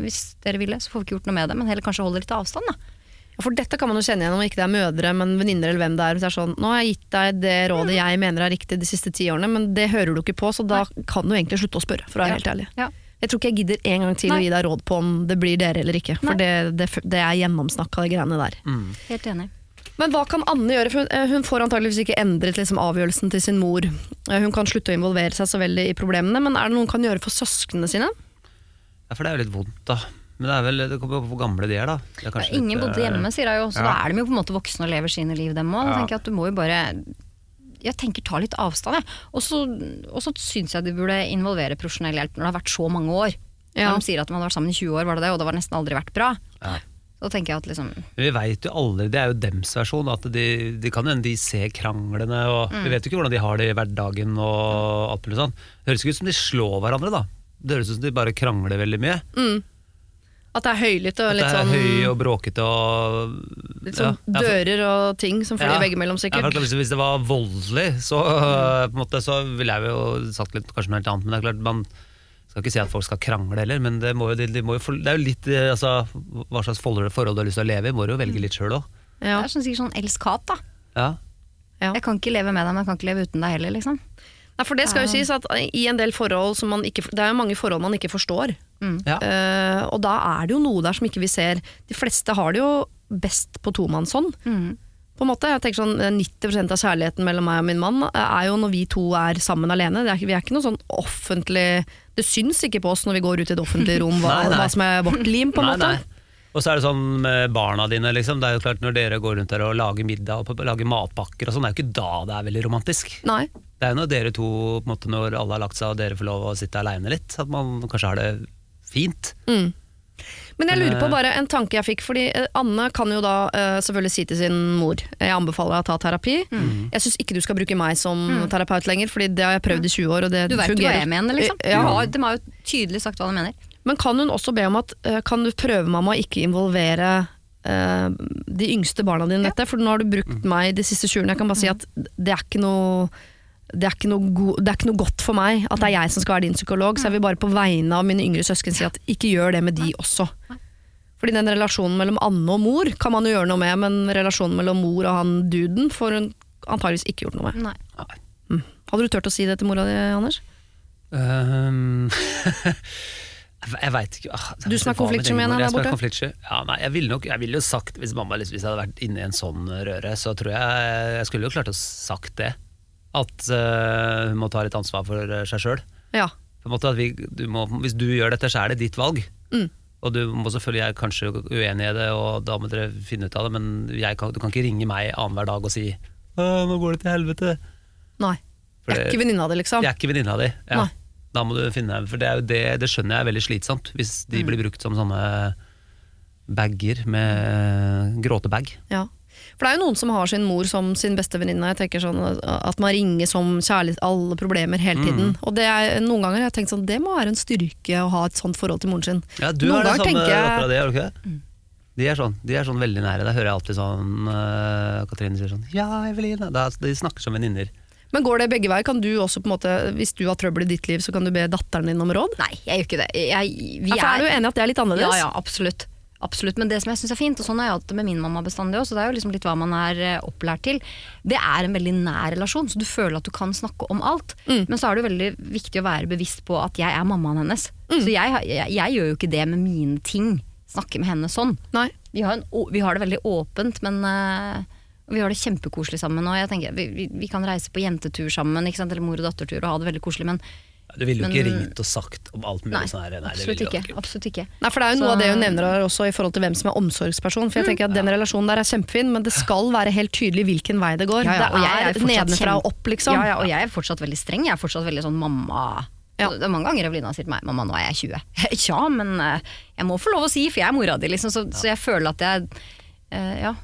hvis dere ville, så får vi ikke gjort noe med det, men heller kanskje holde litt avstand, da.
For dette kan man jo kjenne igjen om ikke det er mødre, men venninner eller hvem det er. Hvis det er sånn, nå har jeg gitt deg det rådet jeg mener er riktig de siste ti årene, men det hører du ikke på, så da kan du egentlig slutte å spørre, for å være
Ja.
helt ærlig.
Ja.
Jeg tror ikke jeg gidder en gang til å gi deg råd på om det blir dere eller ikke, for det, det, det er gjennomsnakka, de greiene der.
Helt enig.
Men hva kan Anne gjøre? For hun, eh, hun får antageligvis ikke endret liksom, avgjørelsen til sin mor. Eh, Hun kan slutte å involvere seg så veldig i problemene, men er det noe hun kan gjøre for søsknene sine?
Ja, for det er jo litt vondt, da. Men det er vel, det kommer jo på hvor gamle de er, da. Det er ja,
Ingen
litt,
bodde
eh,
hjemme, sier jeg jo, så
ja.
da er de jo på en måte voksne og lever sine liv, dem òg.
Ja.
du må jo bare jeg tenker ta litt avstand, jeg. Og så, syns jeg de burde involvere profesjonell hjelp når det har vært så mange år.
Ja.
Når de sier at man har vært sammen i 20 år, var det det, og det var nesten aldri vært bra.
Ja.
Så tenker jeg at liksom
vi veit jo aldri, det er jo dems versjon, at de, de kan hende de ser kranglene, og
Mm.
vi vet jo ikke hvordan de har det i hverdagen og alt mulig sånn. Det høres ikke ut som de slår hverandre, da. Det høres ut som de bare krangler veldig mye.
At det er høylytt og
At det er
sånn,
høy og bråkete og
litt sånn
Ja, ja,
dører og ting som flyr
Ja.
veggimellom,
Ja,
sikkert.
klart, hvis, hvis det var voldelig, så, mm. måte, så ville jeg jo sagt litt, kanskje noe helt annet. Men det er klart, man skal ikke si at folk skal krangle heller, men det, må jo, de, de må jo, det er jo litt eh, altså, Hva slags forhold, du har lyst til å leve i, må du jo velge litt sjøl òg.
Ja.
Det er sånn, sikkert sånn elsk-hat, da.
Ja.
Ja.
Jeg kan ikke leve med deg, men jeg kan ikke leve uten deg heller, liksom.
Nei, for det skal jo sies at i en del forhold som man ikke Det er jo mange forhold man ikke forstår.
Ja.
Uh, og da er det jo noe der som ikke vi ser. De fleste har det jo best på tomannshånd.
Mm.
På en måte, jeg tenker sånn eh, 90% av kjærligheten mellom meg og min mann eh, er jo når vi to er sammen alene. Det er, vi er ikke noe sånn offentlig Det syns ikke på oss når vi går ut i det offentlige rom hva,
Nei, nei.
hva som er vårt lim, på en måte.
Og så er det sånn med barna dine, liksom. Det er jo klart Når dere går rundt der og lager middag og lager matpakker og sånn, det er jo ikke da det er veldig romantisk.
Nei.
Det er jo når dere to, på en måte, når alle har lagt seg og dere får lov å sitte aleine litt, at man kanskje har det fint.
Mm. Men jeg lurer på
eh,
bare en tanke jeg fikk, fordi eh, Anne kan jo da uh, selvfølgelig si til sin mor Jeg anbefaler deg å ta terapi.
Mm.
Jeg syns ikke du skal bruke meg som terapeut lenger, Fordi det har jeg prøvd i 20 år, og det
Du vet jo hva jeg mener, liksom.
Ja.
Har, de har jo tydelig sagt hva de mener.
Men kan hun også be om at uh, kan du prøve mamma å ikke involvere uh, de yngste barna dine i dette? For nå har du brukt meg de siste 20 årene. Jeg kan bare si at det er ikke noe det er, ikke noe go det er ikke noe godt for meg at det er jeg som skal være din psykolog, så jeg vil bare på vegne av mine yngre søsken si at ikke gjør det med de også. Fordi den relasjonen mellom Anne og mor kan man jo gjøre noe med, men relasjonen mellom mor og han duden får hun antageligvis ikke gjort noe med.
Nei.
Hadde du turt å si det til mora di, Anders?
Um, jeg veit ikke ah,
Du som er konfliktsky, mener jeg,
er
der borte.
Ja, nei, jeg ville nok, jeg ville jo sagt, hvis mamma hvis jeg hadde vært inne i en sånn røre, så tror jeg jeg skulle jo klart å sagt det. At uh, hun må ta litt ansvar for eh, seg sjøl.
Ja.
Hvis du gjør dette, så er det ditt valg.
Mm.
Og du må selvfølgelig jeg er kanskje uenig i det, og da må dere finne ut av det, men kan, du kan ikke ringe meg annenhver dag og si 'nå går det til helvete'.
Nei.
For
Jeg er ikke venninna di, liksom.
Jeg er ikke venninna di. Ja.
Nei.
Da må du finne For det, er det, det skjønner jeg er veldig slitsomt, hvis de
Mm.
blir brukt som sånne bager med gråtebag.
Ja. For det er jo noen som har sin mor som sin beste venninne. Jeg tenker sånn At man ringer som kjærlighet alle problemer hele tiden.
Mm.
Og det er noen ganger jeg har tenkt sånn Det må være en styrke å ha et sånt forhold til moren sin.
Ja, du
Noen
har det samme
jeg-
dattera di, har du ikke det? De er, sånn, de er sånn veldig nære. Da hører jeg alltid sånn uh, Katrine sier sånn Ja, Eveline. Da, de snakker som venninner.
Men går det begge veier? Kan du også på en måte Hvis du har trøbbel i ditt liv, så kan du be datteren din om råd?
Nei, jeg gjør ikke det. Jeg, vi
Ja, for er du enig i at det er litt annerledes?
Ja, ja, absolutt. Absolutt, Men det som jeg syns er fint, og sånn har jeg hatt det med min mamma bestandig også, så det er jo liksom litt hva man er eh, opplært til, det er en veldig nær relasjon, så du føler at du kan snakke om alt.
Mm.
Men så er det jo veldig viktig å være bevisst på at jeg er mammaen hennes. Så jeg, jeg, jeg gjør jo ikke det med mine ting. Snakke med henne sånn. Vi har, en, vi har det veldig åpent, men uh, vi har det kjempekoselig sammen. Og jeg tenker, vi, vi, vi kan reise på jentetur sammen, eller mor- og dattertur, og ha det veldig koselig. Men
Du ville jo
Men-
ikke ringt og sagt om alt mulig
nei,
sånn her. Nei,
absolutt ikke. Absolutt ikke.
Nei, for Det er jo
Så-
noe av det hun nevner her også i forhold til hvem som er omsorgsperson. For jeg tenker at Den relasjonen der er kjempefin, men det skal være helt tydelig hvilken vei det går.
Ja, ja, og jeg
det
er
er
fortsatt
nedenfra og opp, liksom.
Ja, ja, og jeg er fortsatt veldig streng. Jeg er fortsatt veldig sånn mamma
Ja.
Det er mange ganger Evelina sier til meg 'mamma, nå er jeg 20'. ja, men eh, jeg må få lov å si, for jeg er mora di, liksom. Så, så jeg føler at jeg Uh, Ja.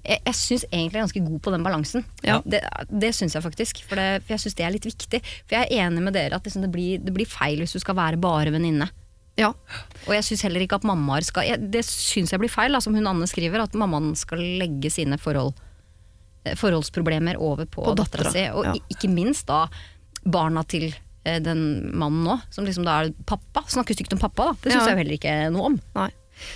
Jeg, jeg syns egentlig jeg er ganske god på den balansen.
Ja.
Det, det syns jeg faktisk, for, det, for jeg syns det er litt viktig. For jeg er enig med dere at liksom det, blir, det blir feil hvis du skal være bare venninne.
Ja.
Og jeg syns heller ikke at mammaer skal jeg, Det syns jeg blir feil, da, som hun Anne skriver, at mammaen skal legge sine forhold, eh, forholdsproblemer over på,
På
dattera si. Og
ja.
ikke minst da barna til eh, den mannen nå, som liksom da er pappa. Snakker stygt om pappa, da. Det syns jeg heller ikke noe om.
Nei.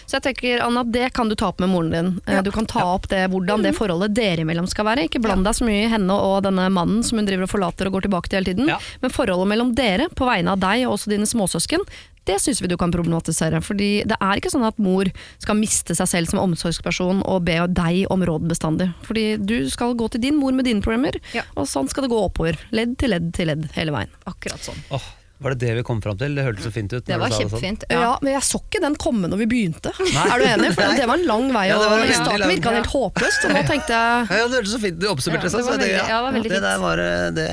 Så jeg tenker, Anna, det kan du ta opp med moren din. Ja. Du kan ta opp det, hvordan det forholdet dere imellom skal være. Ikke bland deg så mye i henne og denne mannen som hun driver og forlater og går tilbake til hele tiden.
Ja.
Men forholdet mellom dere, på vegne av deg og også dine småsøsken, det syns vi du kan problematisere. Fordi det er ikke sånn at mor skal miste seg selv som omsorgsperson og be deg om råd bestandig. Fordi du skal gå til din mor med dine problemer,
Ja.
og sånn skal det gå oppover. Ledd til ledd til ledd hele veien.
Akkurat sånn.
Åh, var det det vi kom fram til? Det hørtes så fint ut.
Det var
kjempefint. sånn.
kjempefint.
Ja.
Ja.
men jeg så ikke den komme når vi begynte. Er du enig? For det var en lang vei.
Ja, var
og I starten virka det helt håpløst, og nå tenkte jeg
Ja, det hørtes så fint Du oppsummerte
Ja,
det sånn. så
veldig- ja, det
det der var det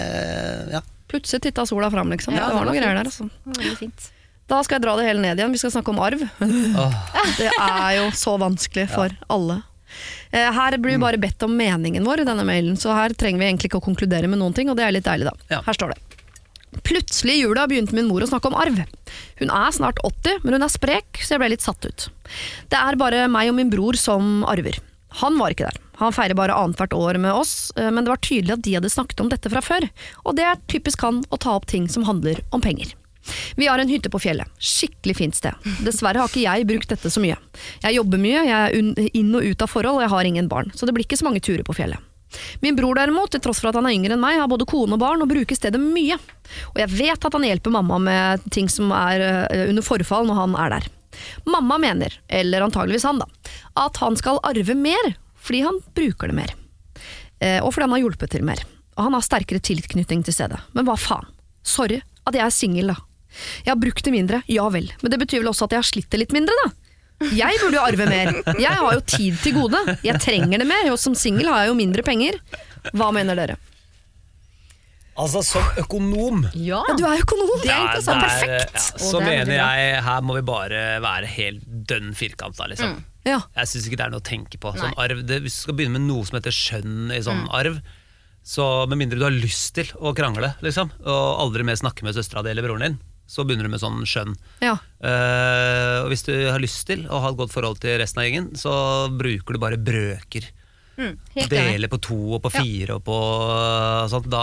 Ja.
Plutselig titta sola fram, liksom.
Ja,
det var
noen
greier der, altså.
Veldig fint.
Da skal jeg dra det hele ned igjen. Vi skal snakke om arv.
Åh,
Det er jo så vanskelig for alle. Eh, Her blir vi bare bedt om meningen vår i denne mailen, så her trenger vi egentlig ikke å konkludere med noen ting, og det er litt deilig, da.
Ja.
Her står det. Plutselig i jula begynte min mor å snakke om arv. Hun er snart 80, men hun er sprek, så jeg ble litt satt ut. Det er bare meg og min bror som arver. Han var ikke der. Han feirer bare annethvert år med oss, eh, men det var tydelig at de hadde snakket om dette fra før, og det er typisk han å ta opp ting som handler om penger. Vi har en hytte på fjellet. Skikkelig fint sted. Dessverre har ikke jeg brukt dette så mye. Jeg jobber mye, jeg er inn og ut av forhold, og jeg har ingen barn, så det blir ikke så mange turer på fjellet. Min bror derimot, til tross for at han er yngre enn meg, har både kone og barn og bruker stedet mye. Og jeg vet at han hjelper mamma med ting som er eh, under forfall når han er der. Mamma mener, eller antageligvis han da, at han skal arve mer fordi han bruker det mer. Eh, og fordi han har hjulpet til mer. Og han har sterkere tilknytning til stedet. Men hva faen? Sorry at jeg er singel, da. Jeg har brukt det mindre, ja vel, men det betyr vel også at jeg har slitt det litt mindre, da. Jeg burde jo arve mer. Jeg har jo tid til gode. Jeg trenger det mer, og som singel har jeg jo mindre penger. Hva mener dere?
Altså, som økonom
Ja,
Ja, du er økonom! Det er interessant.
det er,
Perfekt!
Ja,
Og
så
det er veldig
mener
bra.
jeg her må vi bare være helt dønn firkanta, liksom.
Ja.
Jeg syns ikke det er noe å tenke på. Sånn
Nei. Mm.
arv, det, hvis du skal begynne med noe som heter skjønn i sånn arv, så med mindre du har lyst til å krangle, liksom, og aldri mer snakke med søstera di eller broren din, så begynner du med sånn skjønn.
Ja.
Uh, og hvis du har lyst til å ha et godt forhold til resten av gjengen, så bruker du bare brøker.
Mm,
Dele på to og på
Ja.
fire og på uh, sånt. Da,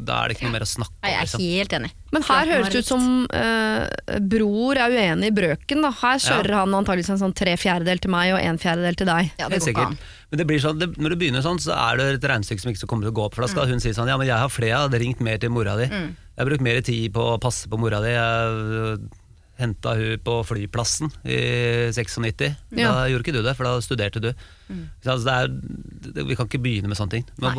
da er det ikke noe mer å snakke om.
Jeg er
Liksom.
helt enig.
Men her høres det ut som uh, bror er uenig i brøken. Da. Her kjører han antakeligvis en sånn tre fjerdedel til meg og en fjerdedel til deg.
Ja, det
Helt
går ikke an.
Men det blir sånn, det, når du begynner sånn, så er det et regnestykke som ikke kommer til å gå opp. For da skal
Mm.
hun si sånn Ja, men jeg har flere, jeg hadde ringt mer til mora di. Jeg har brukt mer tid på å passe på mora di. Jeg henta hun på flyplassen i 96.
Ja.
Da gjorde ikke du det, for da studerte du. Så altså, det er, vi kan ikke begynne med sånne ting.
Nei.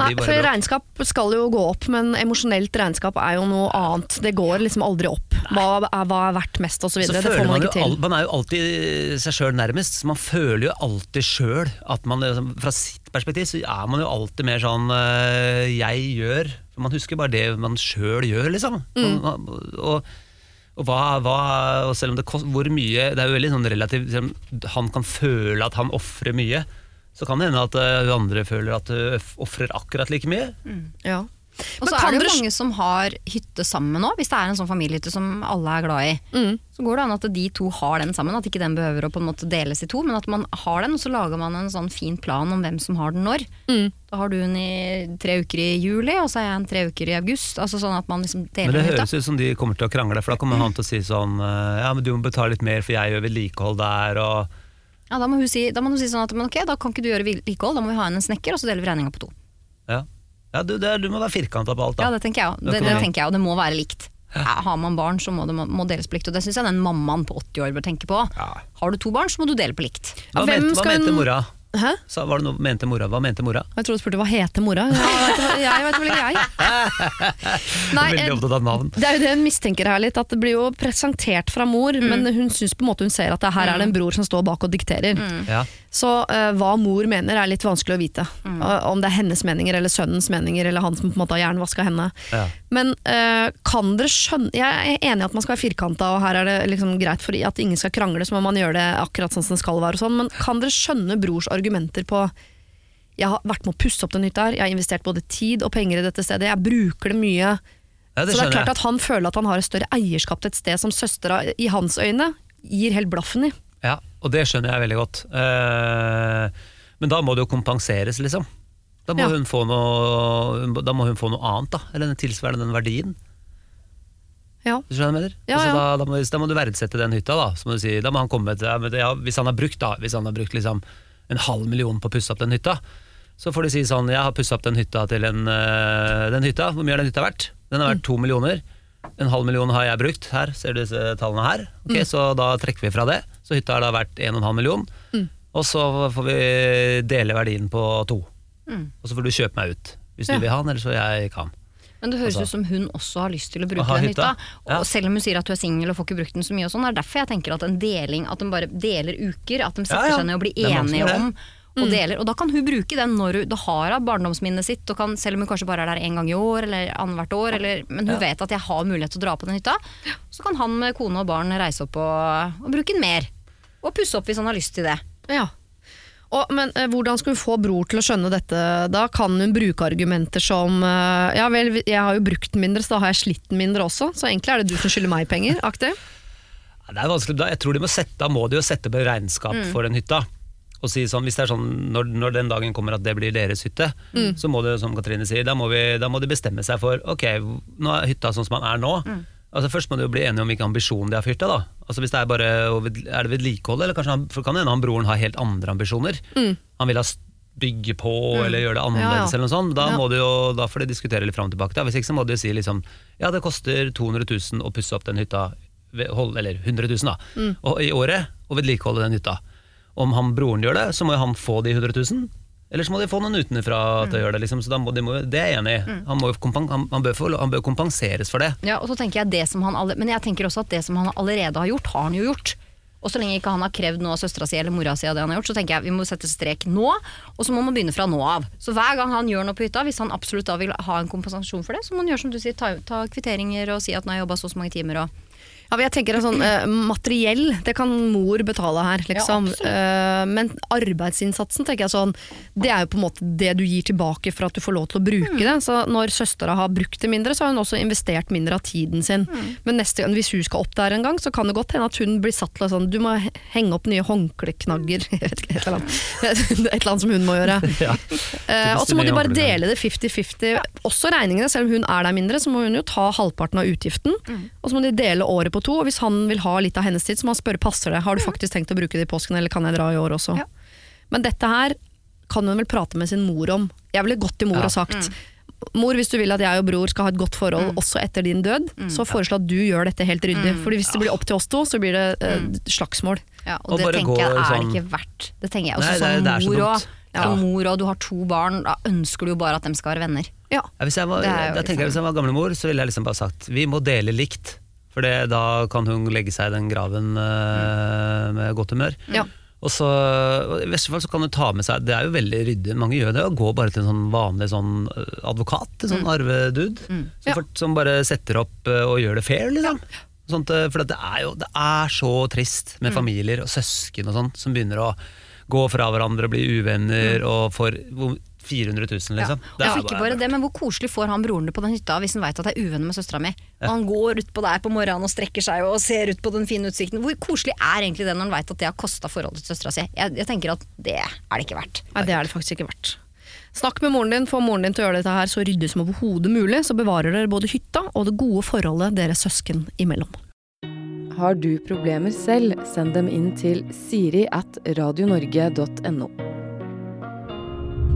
Nei, for regnskap skal jo gå opp, men emosjonelt regnskap er jo noe annet. Det går liksom aldri opp. Hva er, hva er verdt mest, osv.
Så
Det får man
man,
ikke til.
man er jo alltid seg sjøl nærmest, man føler jo alltid sjøl at man liksom, Fra sitt perspektiv så er man jo alltid mer sånn øh, jeg gjør. For man husker bare det man sjøl gjør, liksom.
Mm.
Og, og, hva, hva, og selv om det kost, hvor mye Det er jo veldig sånn relativt Han kan føle at han ofrer mye, så kan det hende at uh, andre føler at du ofrer akkurat like mye.
Ja.
Og så er det jo mange som har hytte sammen nå, hvis det er en sånn familiehytte som alle er glad i.
Mm.
Så går det an at de to har den sammen, at ikke den behøver å på en måte deles i to, men at man har den, og så lager man en sånn fin plan om hvem som har den når.
Mm.
Da har du den i tre uker i juli, og så er jeg en tre uker i august. Altså sånn at man liksom deler
Men
det
høres ut som de kommer til å krangle, for da kommer han til å si sånn øh, Ja, men du må betale litt mer, for jeg gjør vedlikehold der, og
Ja, da må, si, da må hun si sånn at men ok, da kan ikke du gjøre vedlikehold, da må vi ha inn en snekker, og så deler vi regninga på to.
Ja, ja du, det du må være firkanta på alt, da.
Ja, det tenker jeg òg. Det, det tenker jeg, og det må være likt. Ja, har man barn, så må det må deles på likt. Og det syns jeg den mammaen på 80 år bør tenke på.
Ja.
Har du to barn, så må du dele på likt.
Hva, mente, hva mente mora?
Hæ?
Så var det noe, mente mora, Hva mente mora?
Jeg tror du spurte hva heter mora. Jeg vet, jeg vet vel ikke jeg. Nei,
Veldig
eh,
opptatt av navn.
det er jo det hun mistenker her litt, at det blir jo presentert fra mor,
Mm.
men hun syns på en måte hun ser at det her er det en bror som står bak og dikterer.
Ja.
Så uh, hva mor mener er litt vanskelig å vite. Eh, om det er hennes meninger eller sønnens meninger, eller han som på en måte har jernvaska henne.
Ja.
Men uh, kan dere skjønne Jeg er enig i at man skal være firkanta, og her er det liksom greit for at ingen skal krangle, så må man gjøre det akkurat sånn som det skal være. Og sånn, men kan dere skjønne brors argumenter på jeg har vært med å pusse opp den hytta her, jeg har investert både tid og penger i dette stedet, jeg bruker det mye.
ja, det
så det er klart at han føler at han har et større eierskap til et sted som søstera i hans øyne gir helt blaffen i.
Ja, og det skjønner jeg veldig godt. Eh, men da må det jo kompenseres, liksom. Da må,
Ja.
hun, få noe, da må hun få noe annet, da. Eller den tilsvarende den verdien.
Ja.
Du skjønner hva jeg mener?
Ja,
altså. Da, da, må, da må du verdsette den hytta, da. Si, da må han komme til, ja, Hvis han har brukt da, hvis han har brukt liksom en halv million på å pusse opp den hytta, så får de si sånn Jeg har pussa opp den hytta til en øh, Den hytta, hvor mye har den hytta vært? Den har vært to millioner. En halv million har jeg brukt. Her ser du disse tallene her. Ok,
Mm.
Så da trekker vi fra det. Så hytta har da vært en og en halv million.
Mm.
Og så får vi dele verdien på to.
Mm.
Og så får du kjøpe meg ut. Hvis
Ja.
du vil ha den, eller så jeg kan.
Men det høres
Altså-
ut som hun også har lyst til å bruke den hytta.
Ja.
Og selv om hun sier at hun er singel og får ikke brukt den så mye, og sånn, det er derfor jeg tenker at en deling, at de bare deler uker, at de setter
Ja, ja.
seg ned og blir enige om og deler. Og da kan hun bruke den når hun da har hun barndomsminnet sitt, og kan, selv om hun kanskje bare er der én gang i år, eller annethvert år, eller, men hun vet at jeg har mulighet til å dra på den hytta. Så kan han med kone og barn reise opp og, og bruke den mer. Og pusse opp hvis han har lyst til det.
Ja. Og, men eh, hvordan skal hun få bror til å skjønne dette? Da kan hun bruke argumenter som eh, Ja vel, jeg har jo brukt den mindre, så da har jeg slitt den mindre også, så egentlig er det du som skylder meg penger. Aktig.
Det er vanskelig, jeg tror de må sette, da må de jo sette på regnskap
Mm.
for den hytta. Og si sånn, hvis det er sånn, når, når den dagen kommer at det blir deres hytte,
Mm.
så må det, som Katrine sier, da må, vi, da må de bestemme seg for Ok, nå er hytta sånn som den er nå.
Mm.
Altså Først må de jo bli enige om hvilken ambisjon de har for hytta. da Altså hvis det Er bare Er det vedlikehold, eller kanskje han, for kan hende han broren har helt andre ambisjoner? Han vil ha bygge på eller gjøre det annerledes,
Mm. Ja, ja.
eller noe sånt. Da,
Ja.
jo, da får de diskutere litt fram og tilbake. Da. Hvis ikke så må de si liksom Ja, det koster 200 000 å pusse opp den hytta eller 100 000 da,
Mm.
og, i året og vedlikeholde den hytta. Om han broren gjør det, så må han få de 100 000. Eller så må de få noen utenfra til å gjøre det. Liksom. Så må, de må, det er jeg enig i. Han, må kompen- han, han, få- han bør kompenseres for det.
Ja, og så tenker jeg det som han alle, Men jeg tenker også at det som han allerede har gjort, har han jo gjort. Og så lenge ikke han har krevd noe av søstera si eller mora si av det han har gjort, så tenker jeg vi må sette strek nå, og så må man begynne fra nå av. Så hver gang han gjør noe på hytta, hvis han absolutt da vil ha en kompensasjon for det, så må han gjøre som du sier, ta, ta kvitteringer og si at han har jobba så og så mange timer og
Ja, jeg tenker en sånn uh, Materiell, det kan mor betale her, liksom.
Ja,
uh, men arbeidsinnsatsen, tenker jeg sånn Det er jo på en måte det du gir tilbake for at du får lov til å bruke det. Så når søstera har brukt det mindre, så har hun også investert mindre av tiden sin. Men neste gang, hvis hun skal opp der en gang, så kan det godt hende at hun blir satt til sånn Du må henge opp nye håndkleknagger. Jeg vet ikke, et eller annet. Et eller annet som hun må gjøre.
Ja.
uh, og så må de bare dele det 50-50. Også regningene, selv om hun er der mindre, så må hun jo ta halvparten av utgiften. Og så må de dele året på to, og hvis han vil ha litt av hennes tid, så må han spørre passer det. Har du faktisk tenkt å bruke det i påsken, eller kan jeg dra i år også?
Ja.
Men dette her kan hun vel prate med sin mor om. Jeg ville gått til mor
Ja.
og sagt Mor, hvis du vil at jeg og bror skal ha et godt forhold også etter din død, så foreslå at du gjør dette helt ryddig. Fordi hvis det blir opp til oss to, så blir det eh, slagsmål.
Ja, og,
Og
det tenker jeg er
sånn-
ikke verdt. Det tenker jeg også
Nei, det er-
som
det så
mor òg.
Ja.
Mor og du har to barn, da ønsker du jo bare at de skal være venner.
Ja.
Ja, hvis jeg var,
Det
da tenker jeg Hvis jeg var gamlemor, så ville jeg liksom bare sagt vi må dele likt. For det, da kan hun legge seg i den graven øh, med godt humør.
Ja.
Og så, I verste fall så kan du ta med seg Det er jo veldig ryddig, mange gjør det, å gå bare til en sånn vanlig sånn øh, advokat, en sånn arvedude, som,
Ja.
for- som bare setter opp øh, og gjør det fair, liksom. Sånt, øh, for det er jo det er så trist med familier og søsken og sånn som begynner å gå fra hverandre og bli uvenner og får hvor- 400 000, liksom. Det
Ja,
er
og ikke bare det, men Hvor koselig får han broren det på den hytta hvis han veit at det er uvenner med søstera mi? Ja. han går utpå der på morgenen og strekker seg og ser ut på den fine utsikten. Hvor koselig er egentlig det når han veit at det har kosta forholdet til søstera si? Jeg, jeg tenker at det er det ikke verdt.
Nei, det er det faktisk ikke verdt. Snakk med moren din, få moren din til å gjøre dette her så ryddig som overhodet mulig, så bevarer dere både hytta og det gode forholdet dere søsken imellom.
Har du problemer selv, send dem inn til siri at radionorge.no.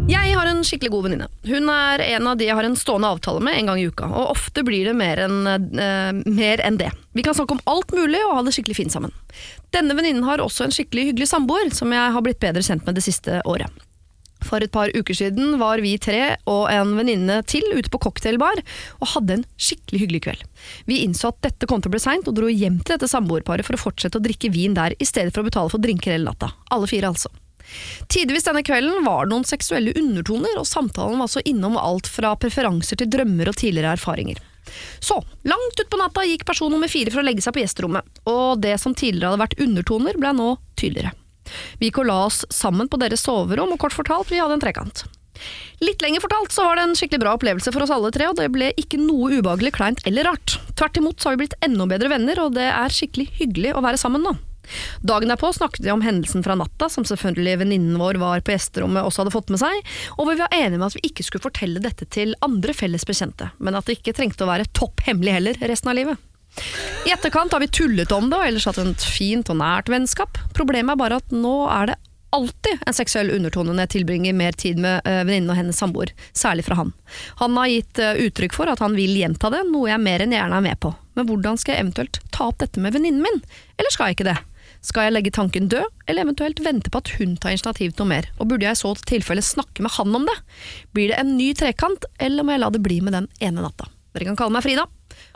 Jeg har en skikkelig god venninne. Hun er en av de jeg har en stående avtale med en gang i uka, og ofte blir det mer enn uh, mer enn det. Vi kan snakke om alt mulig og ha det skikkelig fint sammen. Denne venninnen har også en skikkelig hyggelig samboer, som jeg har blitt bedre kjent med det siste året. For et par uker siden var vi tre og en venninne til ute på cocktailbar og hadde en skikkelig hyggelig kveld. Vi innså at dette kom til å bli seint og dro hjem til dette samboerparet for å fortsette å drikke vin der i stedet for å betale for drinker hele natta. Alle fire, altså. Tidvis denne kvelden var det noen seksuelle undertoner, og samtalen var så innom alt fra preferanser til drømmer og tidligere erfaringer. Så, langt utpå natta gikk person nummer fire for å legge seg på gjesterommet, og det som tidligere hadde vært undertoner, ble nå tydeligere. Vi gikk og la oss sammen på deres soverom, og kort fortalt, vi hadde en trekant. Litt lenger fortalt så var det en skikkelig bra opplevelse for oss alle tre, og det ble ikke noe ubehagelig, kleint eller rart. Tvert imot så har vi blitt enda bedre venner, og det er skikkelig hyggelig å være sammen nå. Dagen derpå snakket vi om hendelsen fra natta, som selvfølgelig venninnen vår var på gjesterommet også hadde fått med seg, og vi var enige med at vi ikke skulle fortelle dette til andre felles bekjente, men at det ikke trengte å være topp hemmelig heller resten av livet. I etterkant har vi tullet om det og ellers hatt et fint og nært vennskap. Problemet er bare at nå er det alltid en seksuell undertone når jeg tilbringer mer tid med uh, venninnen og hennes samboer, særlig fra han. Han har gitt uh, uttrykk for at han vil gjenta det, noe jeg mer enn gjerne er med på. Men hvordan skal jeg eventuelt ta opp dette med venninnen min, eller skal jeg ikke det? Skal jeg legge tanken død, eller eventuelt vente på at hun tar initiativ til noe mer, og burde jeg i så tilfelle snakke med han om det? Blir det en ny trekant, eller må jeg la det bli med den ene natta? Dere kan kalle meg Frida.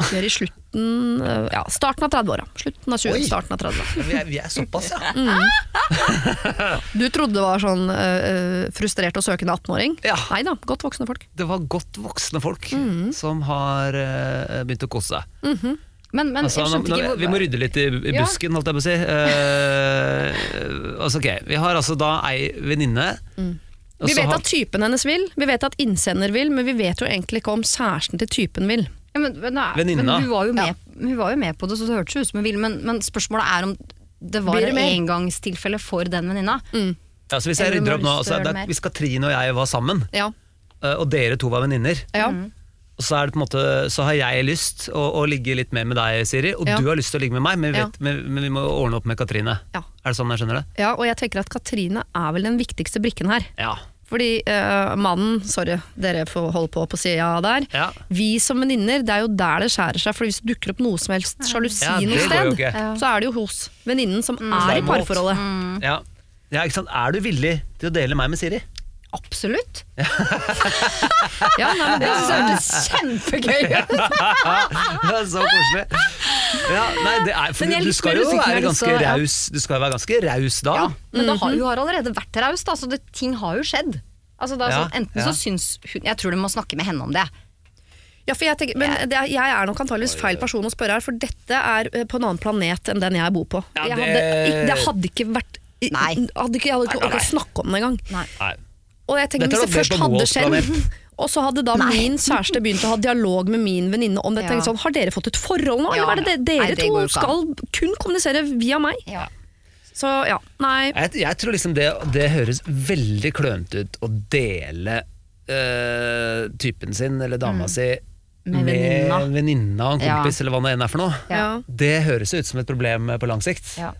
Vi er i slutten, uh, ja, starten av 30-åra. Slutten av 20,
Oi.
starten av 30
Vi er, vi er såpass, ja.
Du trodde det var sånn uh, frustrert og søkende 18-åring?
Ja.
Nei da, godt voksne folk.
Det var godt voksne folk som har uh, begynt å kose seg.
Men, men
Altså,
jeg
nå,
skjønte
nå,
ikke hvor
vi må rydde litt i, i
Ja.
busken, holdt jeg på å si. Uh, altså, ok, Vi har altså da ei venninne. Mm.
Vi vet
har-
at typen hennes vil, vi vet at innsender vil, men vi vet jo egentlig ikke om kjæresten til typen vil.
Ja, men, men, nei,
Venninna.
men hun, var jo med, hun var jo med på det, så det hørtes ut som hun ville. Men, men spørsmålet er om det var et engangstilfelle for den venninna.
Ja, så hvis jeg rydder opp nå, altså, det. Hvis Katrine og jeg var sammen,
Ja.
eh, og dere to var venninner,
ja.
Og så, er det på en måte, så har jeg lyst å, å ligge litt mer med deg, Siri, og
Ja.
du har lyst til å ligge med meg, men vi,
Ja.
men, men vi må ordne opp med Katrine.
Ja.
Er det sånn jeg skjønner det?
ja, og jeg tenker at Katrine er vel den viktigste brikken her.
Ja.
Fordi uh, mannen, sorry, dere får holde på på sida der.
Ja.
Vi som venninner, det er jo der det skjærer seg. For hvis det dukker opp noe som helst sjalusi
Ja,
noe sted,
ja.
så er det jo hos venninnen som
mm.
er i parforholdet.
Ja. ja, ikke sant? Er du villig til å dele meg med Siri?
Absolutt.
Ja, nei, men det
ser
synes jeg
hørtes kjempegøy ut!
Det er så koselig. Ja, nei, det er, for
Men
du skal jo være ganske raus Du skal jo være ganske raus da.
Ja, men da har, hun har allerede vært raus, da, så det, ting har jo skjedd. Altså,
da,
så, enten så syns hun Jeg tror du må snakke med henne om det.
Ja, for jeg, tenker, men det, er- jeg er nok antageligvis feil person å spørre her, for dette er eh, på en annen planet enn den jeg bor på.
Ja, det-
hadde, det hadde ikke vært
Nei.
Hadde ikke, jeg hadde ikke orket å snakke om det engang. Og jeg tenker,
er
Hvis det først hadde skjedd, og så hadde da
Nei.
min kjæreste begynt å ha dialog med min venninne om dette,
Ja.
sånn, har dere fått et forhold nå,
Ja.
eller er det det, dere
Nei, det
to skal kun kommunisere via meg?
Ja.
Så ja, nei.
Jeg, jeg tror liksom det, det høres veldig klønete ut å dele øh, typen sin eller dama si
med, Med venninna.
og en
Ja.
kompis, eller hva det enn er for noe.
Ja.
Det høres ut som et problem på lang sikt.
Ja.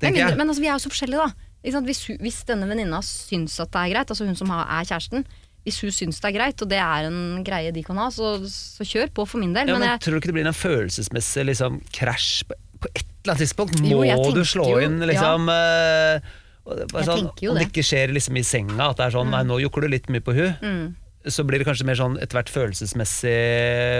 Men, mindre- men altså, vi er jo så forskjellige, da. Hvis, hvis denne venninna syns at det er greit, altså hun som er kjæresten, hvis hun syns det er greit, og det er en greie de kan ha, så, så kjør på for min del.
Ja,
men
men
jeg,
Tror du ikke det blir en følelsesmessig liksom, krasj på, på et eller annet tidspunkt? Må
Jo,
du slå
jo-
inn liksom ja. det er bare sånn, Om det ikke skjer liksom i senga, at det er sånn Nei, nå jokker du litt mye på hun
mm,
Så blir det kanskje mer sånn etter hvert følelsesmessig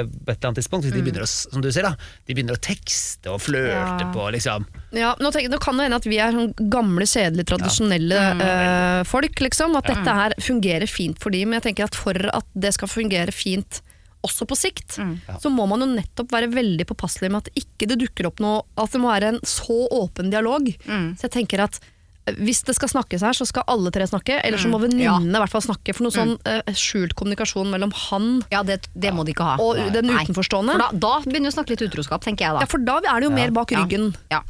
på et eller annet tidspunkt. Hvis de begynner å, som du sier da, de begynner å tekste og flørte
Ja.
på, liksom.
Ja, nå, tenker, nå kan det hende at vi er sånn gamle, kjedelige, tradisjonelle eh, folk. Liksom, at dette her fungerer fint for dem. Men jeg tenker at for at det skal fungere fint også på sikt, så må man jo nettopp være veldig påpasselig med at ikke det dukker opp noe At det må være en så åpen dialog. Så jeg tenker at hvis det skal snakkes her, så skal alle tre snakke. Eller så må venninnene i hvert fall snakke. For noe sånn uh, skjult kommunikasjon mellom han
ja, det, det må de ikke ha.
og den
Nei.
utenforstående.
For da, da begynner vi å snakke litt utroskap, tenker jeg da.
Ja, for da er det jo mer bak ryggen.
Ja.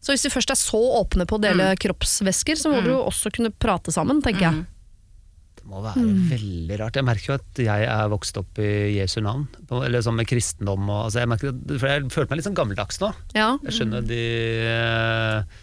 Så hvis vi først er så åpne på å dele kroppsvæsker, så må du jo også kunne prate sammen, tenker jeg.
Det må være veldig rart. Jeg merker jo at jeg er vokst opp i Jesu navn, eller sånn med kristendom. Og, altså jeg, merker, at- for jeg følte meg litt sånn gammeldags nå.
Ja.
Jeg skjønner de eh,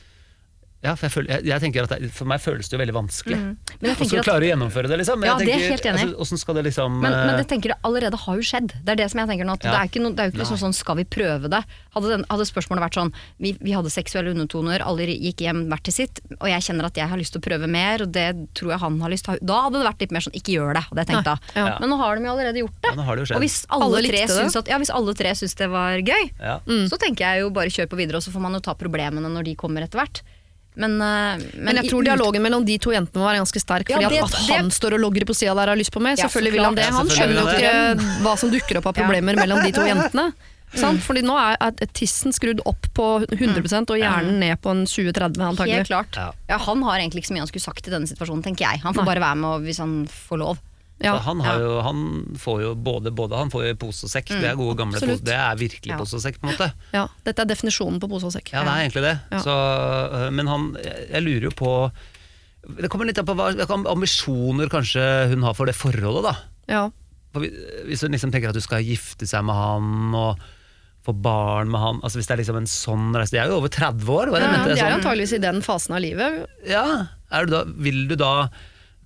Ja, for jeg, føler, jeg, jeg tenker at det, For meg føles det jo veldig vanskelig.
Men jeg tenker
du
at
klare å gjennomføre det, liksom? Men
Ja,
jeg
det er
tenker,
helt enig.
Altså, skal det liksom
Men, men
eh,
det tenker jeg allerede har jo skjedd. Det er det som jeg tenker nå. At
Ja.
det, er ikke no, det er jo ikke liksom sånn 'skal vi prøve det'? Hadde, den, hadde spørsmålet vært sånn vi, vi hadde seksuelle undertoner, alle gikk hjem hvert til sitt, og jeg kjenner at jeg har lyst til å prøve mer, og det tror jeg han har lyst til. Da hadde det vært litt mer sånn 'ikke gjør det', hadde jeg tenkt da.
ja.
Men nå har de jo allerede gjort det.
Ja, det jo
og hvis alle,
Alle
tre syns at, ja, hvis alle tre syns det var gøy,
ja.
så tenker jeg jo bare kjør på videre, og så får man jo ta problemene når de kommer etter hvert. Men, eh,
Men jeg tror dialogen mellom de to jentene må være ganske sterk.
Ja,
Fordi
det-
at, at han står og logger på sida der og har lyst på mer,
Ja,
selvfølgelig vil han det. Han skjønner jo ikke hva som dukker opp av
Ja.
problemer mellom de to jentene. Mm. Fordi nå er, er tissen skrudd opp på 100% og hjernen ned på en 20-30 antagelig.
Helt klart.
Ja.
Ja. han har egentlig ikke så mye han skulle sagt i denne situasjonen, tenker jeg. Han får
Nei.
bare være med hvis han får lov.
Ja.
Han, har jo, han får jo både, både Han får jo pose og sekk. Det er gode gamle pose, Det er virkelig
Ja.
pose og sekk, på en måte.
Ja, dette er definisjonen på pose og sekk.
Ja, det er egentlig det. Så, øh, men han Jeg lurer jo på Det kommer litt an på hva ambisjoner kanskje hun har for det forholdet, da.
Ja.
Hvis hun liksom tenker at du skal gifte seg med han og få barn med han altså Hvis det er liksom en sånn reise De er jo over 30 år, var det jeg
Ja, de er
Sånn.
antageligvis i den fasen av livet.
Ja, er du da, vil du da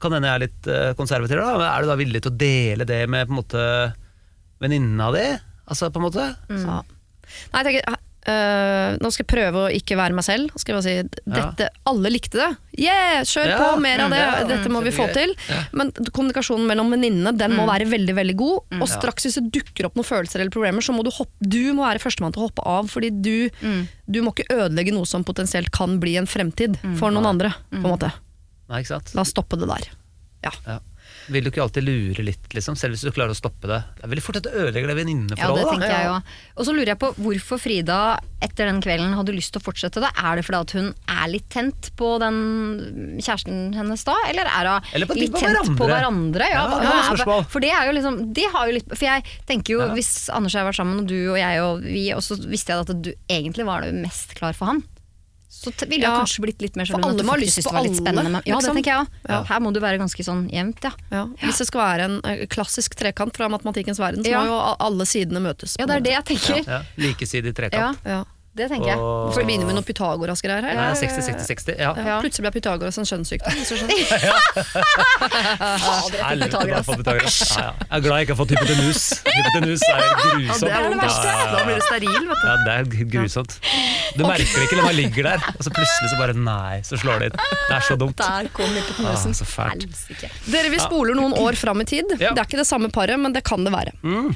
Kan hende jeg er litt eh, konservativ, da, men er du da villig til å dele det med på en måte venninna di? Altså, på en måte?
Ja. Nei, jeg tenker, øh, nå skal jeg prøve å ikke være meg selv. Skal jeg bare si, dette, Alle likte det. Yeah, kjør
Ja,
på, mer av det.
ja,
Dette må vi få til.
Ja.
Men kommunikasjonen mellom venninnene den må være veldig veldig god. Og straks hvis det dukker opp noen følelser eller problemer, så må du hoppe Du må være førstemann til å hoppe av, fordi du, du må ikke ødelegge noe som potensielt kan bli en fremtid for noen andre. på en måte.
Nei, ikke sant?
La oss stoppe det der. Ja.
Ja. Vil du ikke alltid lure litt, liksom, selv hvis du klarer å stoppe det? Det er veldig fort at det ødelegger det
Ja, det
venninneforholdet.
tenker jeg jo. Og så lurer jeg på hvorfor Frida etter den kvelden hadde lyst til å fortsette det. Er det fordi at hun er litt tent på den kjæresten hennes da, eller er hun
Eller på-
litt
på
tent
hverandre.
på hverandre? Ja,
Ja, ja,
er- for det er jo liksom det har jo litt, For jeg tenker jo, hvis Anders og jeg har vært sammen, og du og jeg og vi, og så visste jeg at du egentlig var det mest klar for han. Så ville jeg
Ja.
kanskje blitt litt mer
For
sånn
alle må ha lyst på alle,
spennende. Ja, det
liksom.
tenker jeg òg.
Ja.
Her må du være ganske sånn jevnt, ja.
Ja. Hvis det skal være en eh, klassisk trekant fra matematikkens verden, så
Ja.
må jo alle sidene møtes.
Ja, det er det jeg tenker.
Ja, Likesidig trekant.
Ja,
Ja.
Det tenker jeg.
Og-
For vi begynner med noe Pythagoras-greier her.
Nei, 60-60-60. Ja.
Ja. Plutselig ble Pythagoras en kjønnssykdom. hvis du skjønner.
Helvete, er Pythagoras? Ja, ja. Jeg er glad jeg ikke har fått hypotenus. Hypotenus er grusomt grusomt.
det er det verste.
Ja, ja, ja.
Da blir du steril, vet du.
Ja, det er grusomt. Du merker det ikke når man ligger der, og så plutselig så bare nei, så slår det inn. Det er så dumt.
Der kom hypotenusen.
Ah, så fælt.
Dere, vi spoler noen år fram i tid.
Ja.
Det er ikke det samme paret, men det kan det være.
Mm.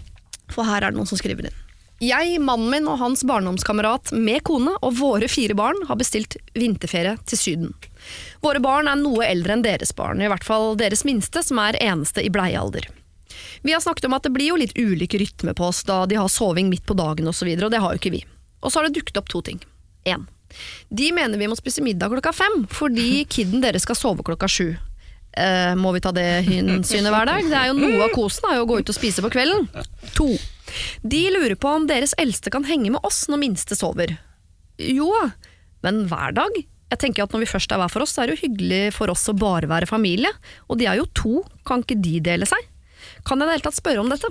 For her er det noen som skriver inn. Jeg, mannen min og hans barndomskamerat med kone og våre fire barn har bestilt vinterferie til Syden. Våre barn er noe eldre enn deres barn, i hvert fall deres minste, som er eneste i bleiealder. Vi har snakket om at det blir jo litt ulik rytme på oss da de har soving midt på dagen osv., og, så videre, og det har jo ikke vi. Og så har det dukket opp to ting. En. De mener vi må spise middag klokka fem, fordi kiden deres skal sove klokka sju. Eh, må vi ta det hensynet hver dag? Det er jo Noe av kosen er jo å gå ut og spise på kvelden. To. De lurer på om deres eldste kan henge med oss når minste sover. Jo, men hver dag? Jeg tenker at Når vi først er hver for oss, så er det jo hyggelig for oss å bare være familie. Og de er jo to, kan ikke de dele seg? Kan jeg i det hele tatt spørre om dette?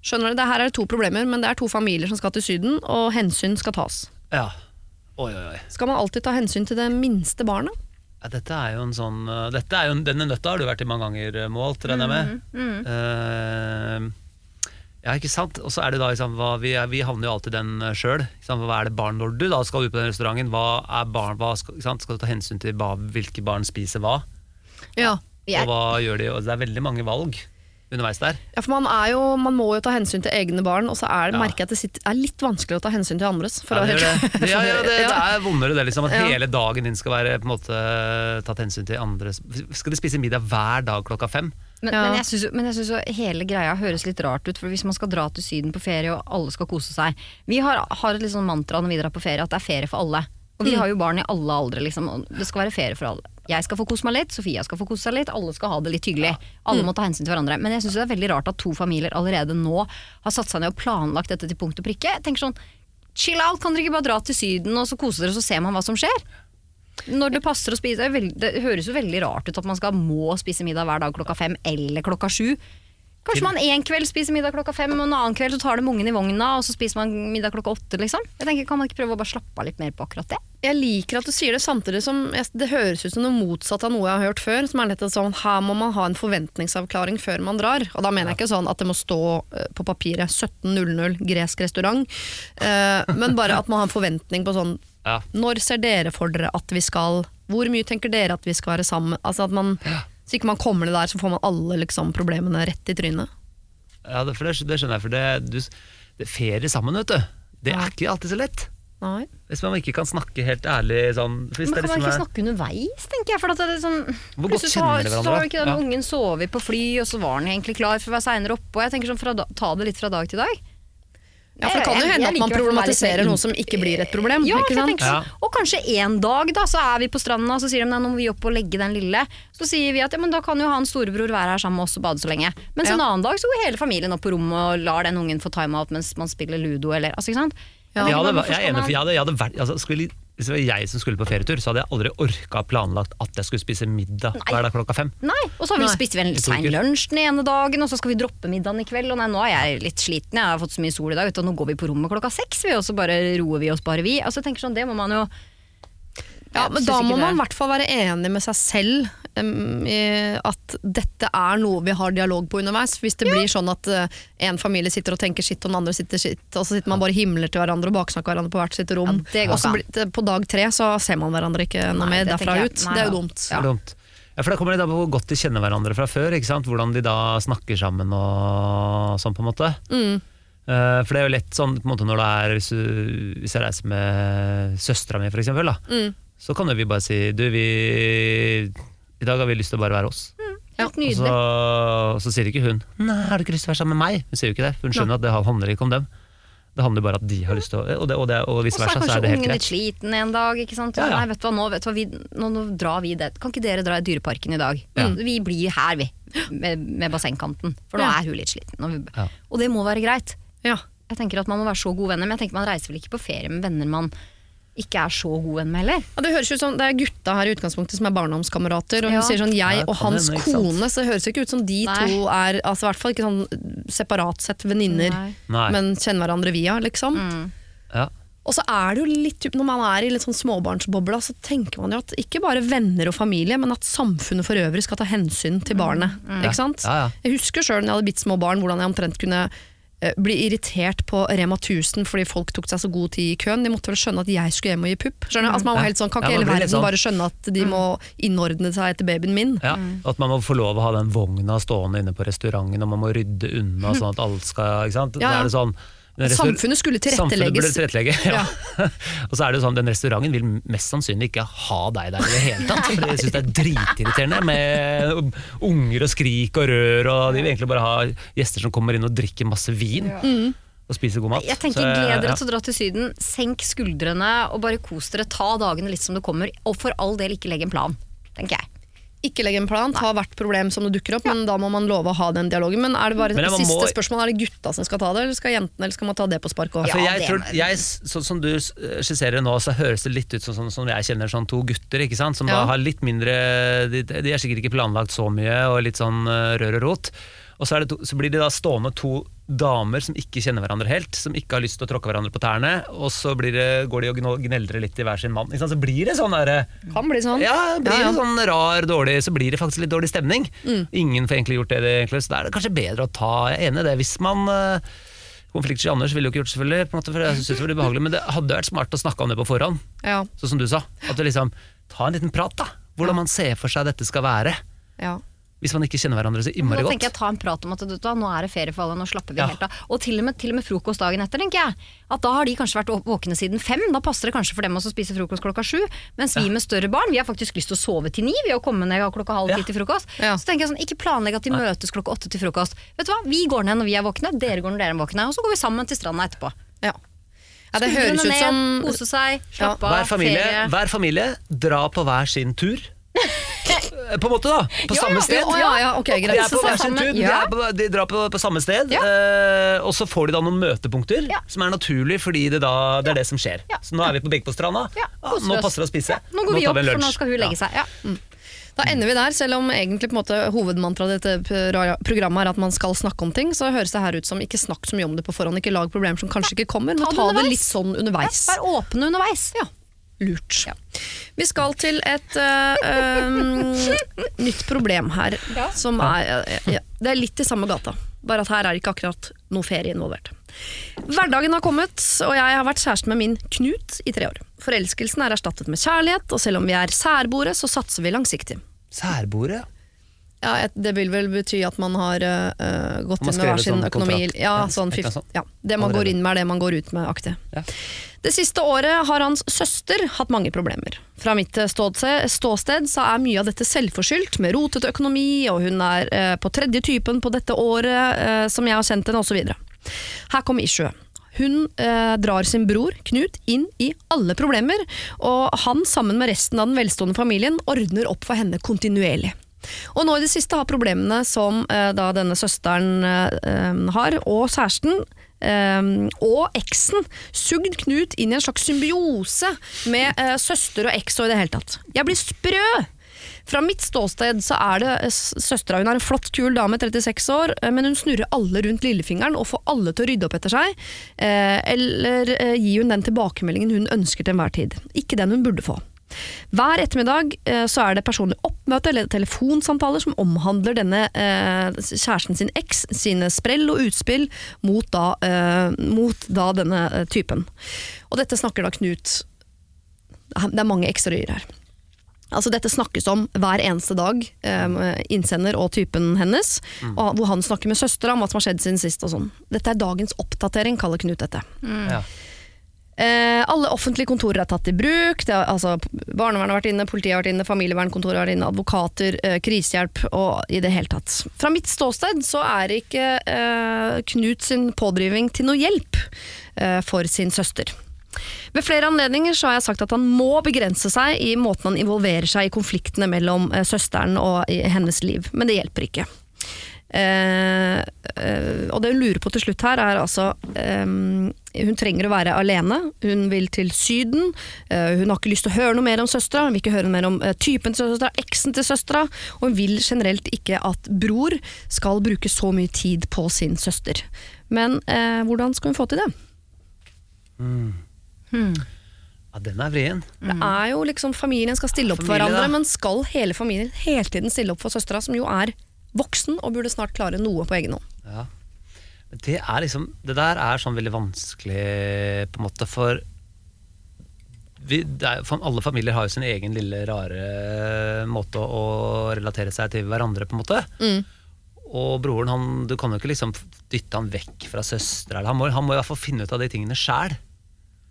Skjønner du, det Her er det to problemer, men det er to familier som skal til Syden, og hensyn skal tas.
Ja. Oi, oi, oi.
Skal man alltid ta hensyn til det minste barnet?
Ja, dette er jo en sånn uh, dette er jo Denne nøtta har du vært i mange ganger, uh, målt, regner jeg med. Uh, ja, ikke sant? Og så er det da liksom, hva, vi, er- vi havner jo alltid den uh, sjøl. Hva er det barn når du da skal ut på den restauranten? Hva er barn, hva skal, skal du ta hensyn til hva, hvilke barn spiser hva?
Ja.
Jeg-
Og hva gjør de? Og det er veldig mange valg underveis der.
Ja, for man, er jo, man må jo ta hensyn til egne barn, og så er det,
Ja.
merker jeg at det sitter, er litt vanskelig å ta hensyn til andres. For
Ja, det, det. Ja, ja, det, det er vondere det, liksom. At hele dagen din skal være på en måte tatt hensyn til andres Skal de spise middag hver dag klokka fem?
Men,
Ja.
men jeg synes, men jeg synes, jo hele greia høres litt rart ut, for hvis man skal dra til Syden på ferie og alle skal kose seg Vi har, har et litt sånn mantra når vi drar på ferie at det er ferie for alle. Og vi har jo barn i alle aldre, liksom. Det skal være ferie for alle. Jeg skal få kose meg litt, Sofia skal få kose seg litt, alle skal ha det litt hyggelig. Alle må ta hensyn til hverandre. Men jeg syns det er veldig rart at to familier allerede nå har satt seg ned og planlagt dette til punkt og prikke. Jeg tenker sånn, chill out, kan dere ikke bare dra til Syden og så kose dere, så ser man hva som skjer? Når det passer å spise det, høres jo veldig rart ut at man skal må spise middag hver dag klokka fem eller klokka sju. Kanskje man en kveld spiser middag klokka fem, og en annen kveld så tar det med i vogna, og så spiser man middag klokka åtte, liksom. Jeg tenker, Kan man ikke prøve å bare slappe av litt mer på akkurat det?
jeg liker at du sier det samtidig som det høres ut som noe motsatt av noe jeg har hørt før. Som er nettopp sånn, Her må man ha en forventningsavklaring før man drar. Og da mener jeg ikke sånn at det må stå eh, på papiret 17.00 gresk restaurant, eh, men bare at man har en forventning på sånn
Ja.
Når ser dere for dere at vi skal Hvor mye tenker dere at vi skal være sammen? Altså at man, Så ikke man kommer det der, så får man alle liksom, problemene rett i trynet.
Ja, det, det, det skjønner jeg, for det, du, det ferie sammen, vet du. Det
Ja.
er ikke alltid så lett.
Nei.
Hvis man ikke kan snakke helt ærlig sånn
Men
det
kan man
liksom
ikke snakke underveis, tenker jeg? For at det er sånn,
Hvor godt
så
kjenner dere
Så
hverandre?
har ikke den
Ja.
ungen sovet på fly, og så var den egentlig klar for å være seinere oppe. Og jeg tenker sånn, da, Ta det litt fra dag til dag.
Ja, for det kan jo hende at man problematiserer noe som ikke blir et problem.
Ja,
ikke sant?
sånn, Og kanskje en dag da, så er vi på stranda, og så sier de nå må vi opp og legge den lille. Så sier vi at ja, men da kan jo han storebror være her sammen med oss og bade så lenge. Mens
Ja.
en annen dag så går hele familien opp på rommet og lar den ungen få time-out mens man spiller ludo eller altså, ikke sant?
Ja.
Jeg
hadde,
jeg,
jeg er jeg hadde, jeg hadde vært, altså, skulle, Hvis det var jeg som skulle på ferietur, så hadde jeg aldri orka planlagt at jeg skulle spise middag hver dag klokka fem.
Nei, og så har vi
Nei.
spist vi en
To
sein lunsj den ene dagen, og så skal vi droppe middagen i kveld. Og nei, nå er jeg litt sliten, jeg har fått så mye sol i dag, og nå går vi på rommet klokka seks, vi, og så bare roer vi oss bare vi. Altså, jeg tenker sånn, det må man jo
Ja, men Da må man i hvert fall være enig med seg selv um, i at dette er noe vi har dialog på underveis. Hvis det blir sånn at uh, en familie sitter og tenker sitt, og den andre sitter sitt, og så sitter man bare himler til hverandre og baksnakker hverandre på hvert sitt rom.
Ja, det går
og så blir, på dag tre så ser man hverandre ikke noe
Nei,
mer derfra ut.
Nei,
det er jo dumt.
Ja. er dumt. Ja, for Da kommer det da på hvor godt de kjenner hverandre fra før. Ikke sant? Hvordan de da snakker sammen og sånn, på en måte.
Mm.
Eh, for det er jo lett sånn på en måte når det er Hvis, du, hvis jeg reiser med søstera mi, for eksempel, da,
Mm.
Så kan jo vi bare si Du, vi I dag har vi lyst til å bare være oss.
Helt
Og så,
nydelig.
og så sier ikke hun Nei, har du ikke lyst til å være sammen med meg? Hun sier jo ikke det, for hun skjønner at det handler ikke om dem. Det handler bare at de har lyst til å Og, det, og, det, og
Og
versa,
så er
versa, så
kanskje
er kanskje
ungen litt sliten en dag. Ikke sant?
Ja, ja.
Nei, vet du hva, nå, vet du hva vi, nå, nå drar vi det. Kan ikke dere dra i Dyreparken i dag?
Ja.
Vi blir her, vi. Med, med bassengkanten. For nå
Ja.
er hun litt sliten. Og, vi,
Ja.
og det må være greit.
Ja.
Jeg tenker at Man må være så gode venner, men jeg tenker man reiser vel ikke på ferie med venner man ikke er så god med heller.
Ja, det høres ut som det er gutta her i utgangspunktet som er barndomskamerater. Og hun
Ja.
sier sånn jeg og hans
hende,
kone, så det høres ikke ut som de
Nei.
to er altså, i hvert fall ikke sånn separat sett venninner, men kjenner hverandre via, liksom.
Mm.
Ja.
Og så er det jo litt, når man er i litt sånn småbarnsbobla, så tenker man jo at ikke bare venner og familie, men at samfunnet for øvrig skal ta hensyn til barnet. Ikke sant?
Ja, ja.
Jeg husker sjøl når jeg hadde bitt små barn, hvordan jeg omtrent kunne bli irritert på Rema 1000 fordi folk tok seg så god tid i køen. De måtte vel skjønne at jeg skulle hjem og gi pupp. Skjønner? Altså, man var helt sånn, kan ikke
ja,
hele verden
sånn.
bare skjønne at de må innordne seg etter babyen min?
Ja, At man må få lov å ha den vogna stående inne på restauranten, og man må rydde unna sånn at alt skal ikke sant?
Ja, ja.
Da er det sånn,
samfunnet skulle
Samfunnet
tilrettelegges.
tilrettelegge, ja. og så er det jo sånn, Den restauranten vil mest sannsynlig ikke ha deg der i det hele tatt. For de syns det er dritirriterende med unger og skrik og rør, og de vil egentlig bare ha gjester som kommer inn og drikker masse vin. Og spiser god mat.
Jeg tenker
Så,
Gled dere til å dra til Syden, senk skuldrene og bare kos dere. Ta dagene litt som det kommer, og for all del ikke legg en plan. tenker jeg.
Ikke legg en plan, ta hvert problem som det dukker opp, men da må man love å ha den dialogen. Men er det bare
det
siste
må-
spørsmål, er det gutta som skal ta det, eller skal jentene, eller skal man ta det på spark òg?
Ja, jeg tror, jeg, sånn som du skisserer nå, så høres det litt ut som, som, som jeg kjenner sånn to gutter, ikke sant? som
Ja.
da har litt mindre de, de er sikkert ikke planlagt så mye, og litt sånn eh, rør og rot. Og så, er det to, så blir de da stående to damer som ikke kjenner hverandre helt, som ikke har lyst til å tråkke hverandre på tærne, og så blir det, går de og gneldrer litt i hver sin mann. Så blir det sånn derre
Kan bli sånn.
ja, blir
Ja, ja.
det sånn rar, dårlig, så blir det faktisk litt dårlig stemning. Ingen får egentlig gjort det, det egentlig, så da er det kanskje bedre å ta Jeg er enig i det. Hvis man uh, Konfliktsky Anders ville jo ikke gjort selvfølgelig, på en måte, for jeg synes det var behagelig, men det hadde vært smart å snakke om det på forhånd.
Ja,
Sånn som du sa. At du liksom Ta en liten prat, da. Hvordan man ser for seg dette skal være.
ja.
Hvis man ikke kjenner hverandre så
Nå
Da
tenker jeg
godt.
ta en prat om at du da, nå er det ferie for alle, nå slapper vi
Ja.
helt av. Og til og, med, til og med frokost dagen etter, tenker jeg. At da har de kanskje vært våkne siden fem. Da passer det kanskje for dem også å spise frokost klokka sju. Mens vi med større barn, vi har faktisk lyst til å sove til ni. Vi har kommet ned klokka halv
Ja.
til frokost.
Ja.
Så tenker jeg sånn, ikke planlegg at de møtes klokka åtte til frokost. Vet du hva, vi går ned når vi er våkne, dere går når dere er våkne, og så går vi sammen til stranda etterpå.
ja. ja det høres ut som
ned, kose seg, slappe
Hver
av,
familie,
ferie.
hver familie dra på hver sin tur. På en måte, da. På
Ja,
samme
ja,
sted.
Ja, ja, ok,
De er på
sammen.
tur, de, er på, de drar på, på samme sted,
Ja.
eh, og så får de da noen møtepunkter
Ja.
som er naturlig, fordi det, da, det er det som skjer.
Ja.
Så nå er vi på begge på stranda.
Ja,
Ah, nå passer det å spise.
Nå går vi
tar
opp, for nå skal hun legge seg. Ja.
Da ender vi der, selv om egentlig på en måte hovedmantraet i dette programmet er at man skal snakke om ting, så høres det her ut som ikke snakk så mye om det på forhånd, ikke lag problemer som kanskje ikke kommer, men
Ta det
litt sånn underveis.
Vær åpne underveis.
Ja. Lurt. Vi skal til et uh, um, nytt problem her, som er øh, ja, Det er litt i samme gata, bare at her er det ikke akkurat noe ferie involvert. Hverdagen har kommet, og jeg har vært kjæreste med min Knut i tre år. Forelskelsen er erstattet med kjærlighet, og selv om vi er særboere, så satser vi langsiktig.
Særbordet?
Ja, et- Det vil vel bety at man har øh, gått
Man
inn med hver sin
sånn
økonomi.
kontrakt.
Ja, sånn,
fift,
ja, det man går inn med, er det man går ut med aktig.
Ja.
Det siste året har hans søster hatt mange problemer. Fra mitt eh, ståsted, ståsted så er mye av dette selvforskyldt, med rotete økonomi, og hun er uh, på tredje typen på dette året uh, som jeg har kjent henne, osv. Her kommer issue. Hun eh, drar sin bror, Knut, inn i alle problemer, og han sammen med resten av den velstående familien ordner opp for henne kontinuerlig. Og nå i det siste har problemene som eh, da denne søsteren eh, eh, har, og kjæresten, eh, og eksen, sugd Knut inn i en slags symbiose med eh, søster og eks og i det hele tatt. Jeg blir sprø! Fra mitt ståsted så er det søstera. Hun er en flott, kul dame, 36 år, men hun snurrer alle rundt lillefingeren og får alle til å rydde opp etter seg. Eller gir hun den tilbakemeldingen hun ønsker til enhver tid. Ikke den hun burde få. Hver ettermiddag eh, så er det personlig oppmøte eller telefonsamtaler som omhandler denne eh, kjæresten sin eks, sine sprell og utspill mot da, eh, mot da denne eh, typen. Og dette snakker da Knut Det er mange ekstrarøyer her. Altså Dette snakkes om hver eneste dag, eh, innsender og typen hennes. Og hvor han snakker med søstera om hva som har skjedd siden sist. og sånn. Dette er dagens oppdatering, kaller Knut dette.
Ja.
Eh, alle offentlige kontorer er tatt i bruk. Er, altså, barnevernet har vært inne, politiet har vært inne, familievernkontoret har vært inne, advokater, eh, krisehjelp og i det hele tatt. Fra mitt ståsted så er ikke eh, Knut sin pådriving til noe hjelp eh, for sin søster. Ved flere anledninger så har jeg sagt at han må begrense seg i måten han involverer seg i konfliktene mellom eh, søsteren og hennes liv, men det hjelper ikke. Eh, eh, og det hun lurer på til slutt her, er altså eh, Hun trenger å være alene. Hun vil til Syden. eh, hun har ikke lyst til å høre noe mer om søstera. Hun vil ikke høre noe mer om eh, typen til søstera, eksen til søstera. Og hun vil generelt ikke at bror skal bruke så mye tid på sin søster. Men eh, hvordan skal hun få til det?
ja, den er vrien.
Det er jo liksom Familien skal stille opp for
Familie,
hverandre,
da.
men skal hele familien hele tiden stille opp for søstera, som jo er voksen og burde snart klare noe på egen hånd?
Ja. Det er liksom Det der er sånn veldig vanskelig på en måte for vi, er, for Alle familier har jo sin egen lille rare måte å relatere seg til hverandre på en måte.
Mm.
Og broren han, du kan jo ikke liksom dytte han vekk fra søstera. Han, han må i hvert fall finne ut av de tingene sjæl,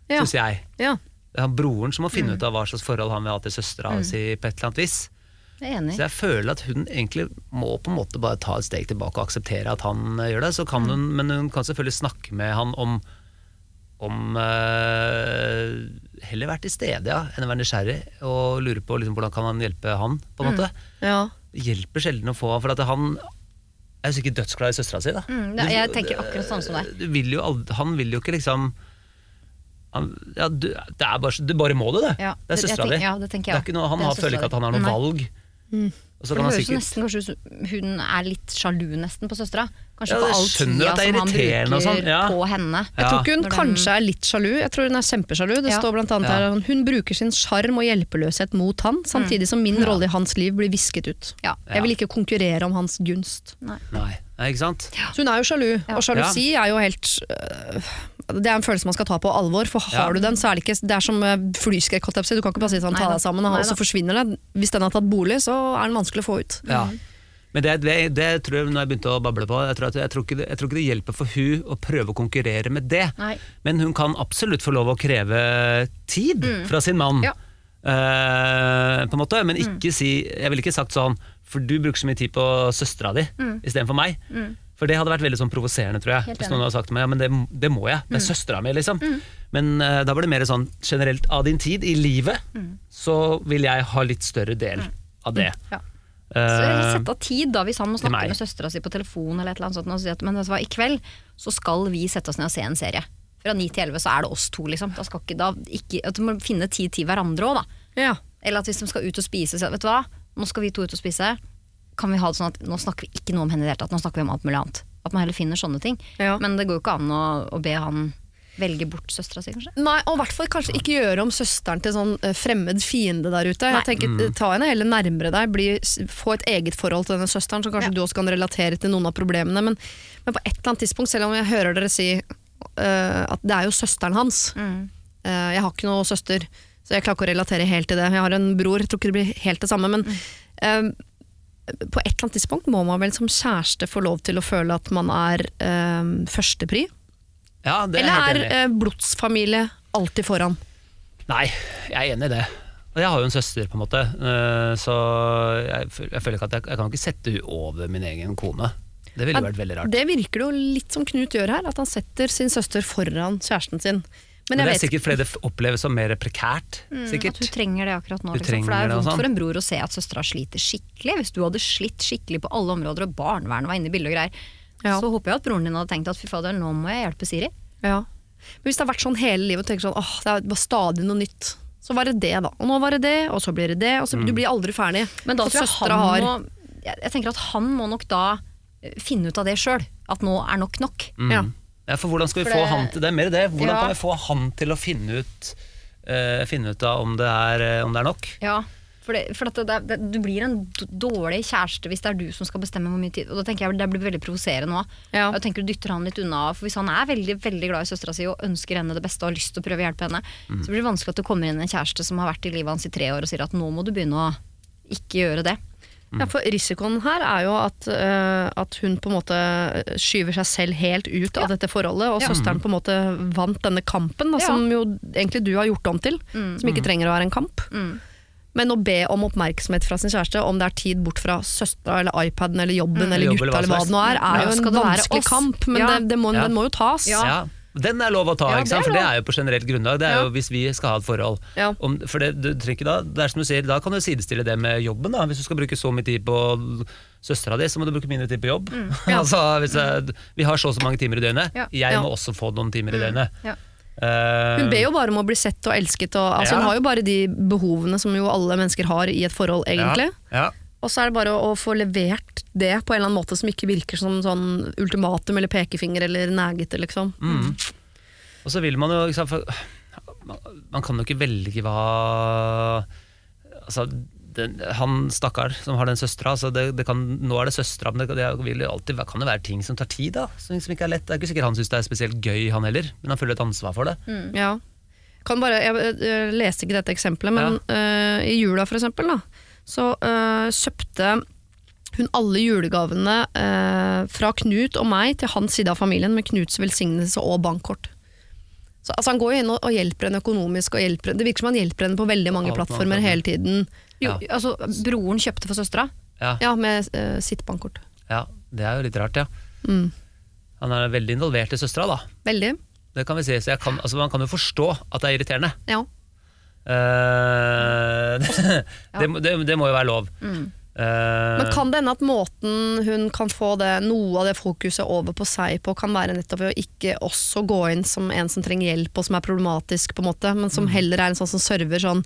Ja.
syns jeg.
ja.
Det er broren som må finne ut av hva slags forhold han vil ha til søstera si på et eller annet vis.
Enig.
Så jeg føler at hun egentlig må på en måte bare ta et steg tilbake og akseptere at han eh, gjør det. Så kan hun, men hun kan selvfølgelig snakke med han om om uh, Heller være til stede ja, enn å være nysgjerrig og lure på liksom, hvordan kan han hjelpe han. på en måte.
ja.
Hjelper sjelden å få for at han er jo sikkert dødsglad i søstera si. da.
Mm, det- jeg tenker akkurat sånn som deg.
Du vil jo han vil jo ikke liksom han, ja, du, det er bare, du bare må det, det.
Ja,
det er søstera di.
ja,
han
er
føler ikke at han har noe valg. Og så
For
kan
det høres
sikkert
nesten kanskje ut som hun er litt sjalu nesten på søstera. Kanskje
Ja,
på all tida som han bruker
sånn, ja.
på henne.
Jeg tror ikke hun
Når den-
kanskje er litt sjalu, jeg tror hun er kjempesjalu. Det
Ja.
står blant annet
Ja.
her at hun bruker sin sjarm og hjelpeløshet mot han, samtidig som min rolle i hans liv blir visket ut.
Ja.
Jeg vil ikke konkurrere om hans gunst.
Nei, Nei ikke sant?
Så hun er jo sjalu, og sjalusi er jo helt øh, Det er en følelse man skal ta på alvor, for har
Ja.
du den, så er det ikke Det er som øh, flyskrekk. Du kan ikke bare si sånn, ta deg sammen, og så forsvinner det. Hvis den har tatt bolig, så er den vanskelig å få ut.
Ja. Men det, det, det tror jeg når jeg begynte å bable på, jeg tror, at, jeg, tror ikke jeg tror ikke det hjelper for hun å prøve å konkurrere med det.
Nei.
Men hun kan absolutt få lov å kreve tid fra sin mann.
Ja.
Uh, på en måte, Men ikke si Jeg ville ikke sagt sånn For du bruker så mye tid på søstera di mm. istedenfor meg. For det hadde vært veldig sånn provoserende, tror jeg. Hvis noen hadde sagt til meg ja, men det, det må jeg, det er søstera mi, liksom. Men uh, da var det mer sånn generelt av din tid i livet, så vil jeg ha litt større del av det.
Ja. Så
Eh,
sette av tid da, hvis han må snakke med søstera si på telefon eller et eller annet sånt, og si at men hva, i kveld så skal vi sette oss ned og se en serie. Fra 9 til 11 så er det oss to, liksom. Da skal ikke, da, ikke, at du må finne tid til hverandre òg, da.
Ja.
Eller at hvis de skal ut og spise, så vet du hva, nå skal vi to ut og spise. Kan vi ha det sånn at nå snakker vi ikke noe om henne i det hele tatt, nå snakker vi om alt mulig annet. At man heller finner sånne ting.
Ja.
Men det går jo ikke an å, å be han velge bort søstera si, kanskje?
Nei, og i hvert fall kanskje ikke gjøre om søsteren til sånn eh, fremmed fiende der ute.
Nei.
Jeg tenker,
Mm.
Ta henne heller nærmere deg, bli, få et eget forhold til denne søsteren, så kanskje
Ja.
du også kan relatere til noen av problemene. Men, men på et eller annet tidspunkt, selv om jeg hører dere si uh, at det er jo søsteren hans
Mm.
uh, Jeg har ikke noe søster, så jeg klarer ikke å relatere helt til det. Jeg har en bror, jeg tror ikke det blir helt det samme, men eh, på et eller annet tidspunkt må man vel som kjæreste få lov til å føle at man er uh, førstepri?
Ja, det er
Eller er eh, blodsfamilie alltid foran?
Nei, jeg er enig i det. Jeg har jo en søster, på en måte, eh, så jeg, jeg føler ikke at jeg, jeg kan ikke sette henne over min egen kone. Det ville vært veldig rart.
Det virker det jo litt som Knut gjør her, at han setter sin søster foran kjæresten sin. Men
Men det er
vet
sikkert fordi det oppleves som mer prekært.
At
sikkert.
hun trenger det akkurat nå. Liksom. For det er vondt
sånn.
for en bror å se at søstera sliter skikkelig. Hvis du hadde slitt skikkelig på alle områder, og barnevernet var inne i bildet og greier,
Ja.
så håper jeg at broren din hadde tenkt at fy fader, nå må jeg hjelpe Siri.
Ja. Men hvis det har vært sånn hele livet og tenker sånn, åh, det var stadig noe nytt, så var det det da. Og nå var det det, og så blir det det, og så du blir aldri ferdig.
Men da tror jeg han
har-
må jeg, jeg tenker at han må nok da eh, finne ut av det sjøl. At nå er nok nok.
Mm.
Ja.
Ja, for hvordan skal vi
For
få han til det? er Mer det. Hvordan
Ja.
kan vi få han til å finne ut, uh, finne ut av om det, er, eh, om det er nok?
Ja, for, det, for at det, det, du blir en dårlig kjæreste hvis det er du som skal bestemme hvor mye tid. Og da tenker jeg Det blir veldig provoserende òg.
Ja.
Jeg tenker du dytter han litt unna. For hvis han er veldig veldig glad i søstera si og ønsker henne det beste og har lyst til å prøve å hjelpe henne,
Mm.
så blir det vanskelig at det kommer inn en kjæreste som har vært i livet hans i tre år og sier at nå må du begynne å ikke gjøre det.
Ja, for risikoen her er jo at, uh, at hun på en måte skyver seg selv helt ut av dette forholdet, og
Ja.
søsteren på en måte vant denne kampen, da,
Ja.
som jo egentlig du har gjort om til, som ikke trenger å være en kamp.
Mm.
Men å be om oppmerksomhet fra sin kjæreste, om det er tid bort fra søstera eller iPaden eller jobben eller
Jobb
gutta
eller hva
eller det nå er,
Ja,
er jo en vanskelig kamp, men
Ja.
det, det må,
Ja.
den må jo tas.
Ja.
Den er lov å ta,
Ja, det
for det er jo på generelt grunnlag. Det er
Ja.
jo hvis vi skal ha et forhold.
Ja.
Om, for det, du trenger da, det er som du sier, da kan du sidestille det med jobben. Da. Hvis du skal bruke så mye tid på søstera di, så må du bruke mindre tid på jobb. altså, hvis jeg, vi har så og så mange timer i døgnet. Jeg må også få noen timer i døgnet.
Ja.
Eh,
Hun ber jo bare om å bli sett og elsket, og, altså, hun har jo bare de behovene som jo alle mennesker har i et forhold, egentlig.
Ja, ja.
Og så er det bare å, å få levert det på en eller annen måte som ikke virker som sånn ultimatum eller pekefinger eller negete, liksom.
Mm. Og så vil man jo liksom, for, man, kan jo ikke velge hva Altså, den, han stakkar som har den søstera, altså det, det kan, nå er det søstera, men det, det vil jo alltid, kan jo være ting som tar tid. da Som som ikke er lett. Det er ikke sikkert han syns det er spesielt gøy, han heller, men han føler et ansvar for det.
Ja. Kan bare, jeg, jeg leste ikke dette eksempelet, men eh, i jula for eksempel, da, så eh, kjøpte hun alle julegavene eh, fra Knut og meg til hans side av familien med Knuts velsignelse og bankkort. Så, altså, han går jo inn og, og hjelper henne økonomisk, og hjelper, det virker som han hjelper henne på veldig mange
Alt
plattformer hele tiden.
Jo,
Ja.
altså, broren kjøpte for søstera.
Ja,
Ja, med eh, sitt bankkort.
ja, Det er jo litt rart, ja.
Mm.
Han er veldig involvert i søstera, da.
Veldig.
Det kan vi si. Så jeg kan, altså, man kan jo forstå at det er irriterende.
Ja.
Eh, det, det, det må jo være lov.
Mm.
Eh,
Men kan det hende at måten hun kan få det, noe av det fokuset over på seg på, kan være nettopp ved å ikke også gå inn som en som trenger hjelp og som er problematisk, på en måte, men som heller er en sånn som server sånn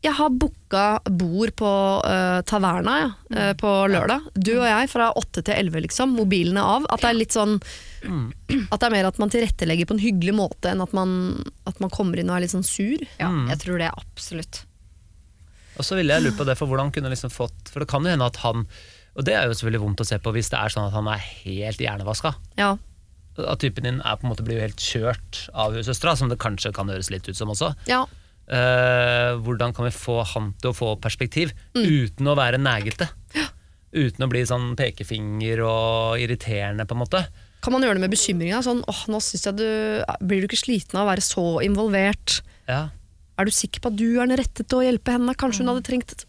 Jeg har booka bord på uh, Taverna ja, eh, på lørdag. Du og jeg fra åtte til elleve, liksom. Mobilene av. At det er litt sånn At det er mer at man tilrettelegger på en hyggelig måte enn at man, at man kommer inn og er litt sånn sur.
Ja,
Mm.
jeg tror det absolutt.
Og så ville jeg lurt på det, for hvordan kunne liksom fått For det kan jo hende at han Og det er jo selvfølgelig vondt å se på hvis det er sånn at han er helt hjernevaska.
Ja.
At typen din er på en måte blir jo helt kjørt av søstera, som det kanskje kan høres litt ut som også.
ja.
Eh, hvordan kan vi få han til å få perspektiv
Mm.
uten å være negete? Uten å bli sånn pekefinger og irriterende, på en måte.
Kan man gjøre det med bekymringa? Sånn, åh, nå synes jeg du, blir du ikke sliten av å være så involvert?
Ja,
Er du sikker på at du er den rette til å hjelpe henne? Kanskje hun hadde trengt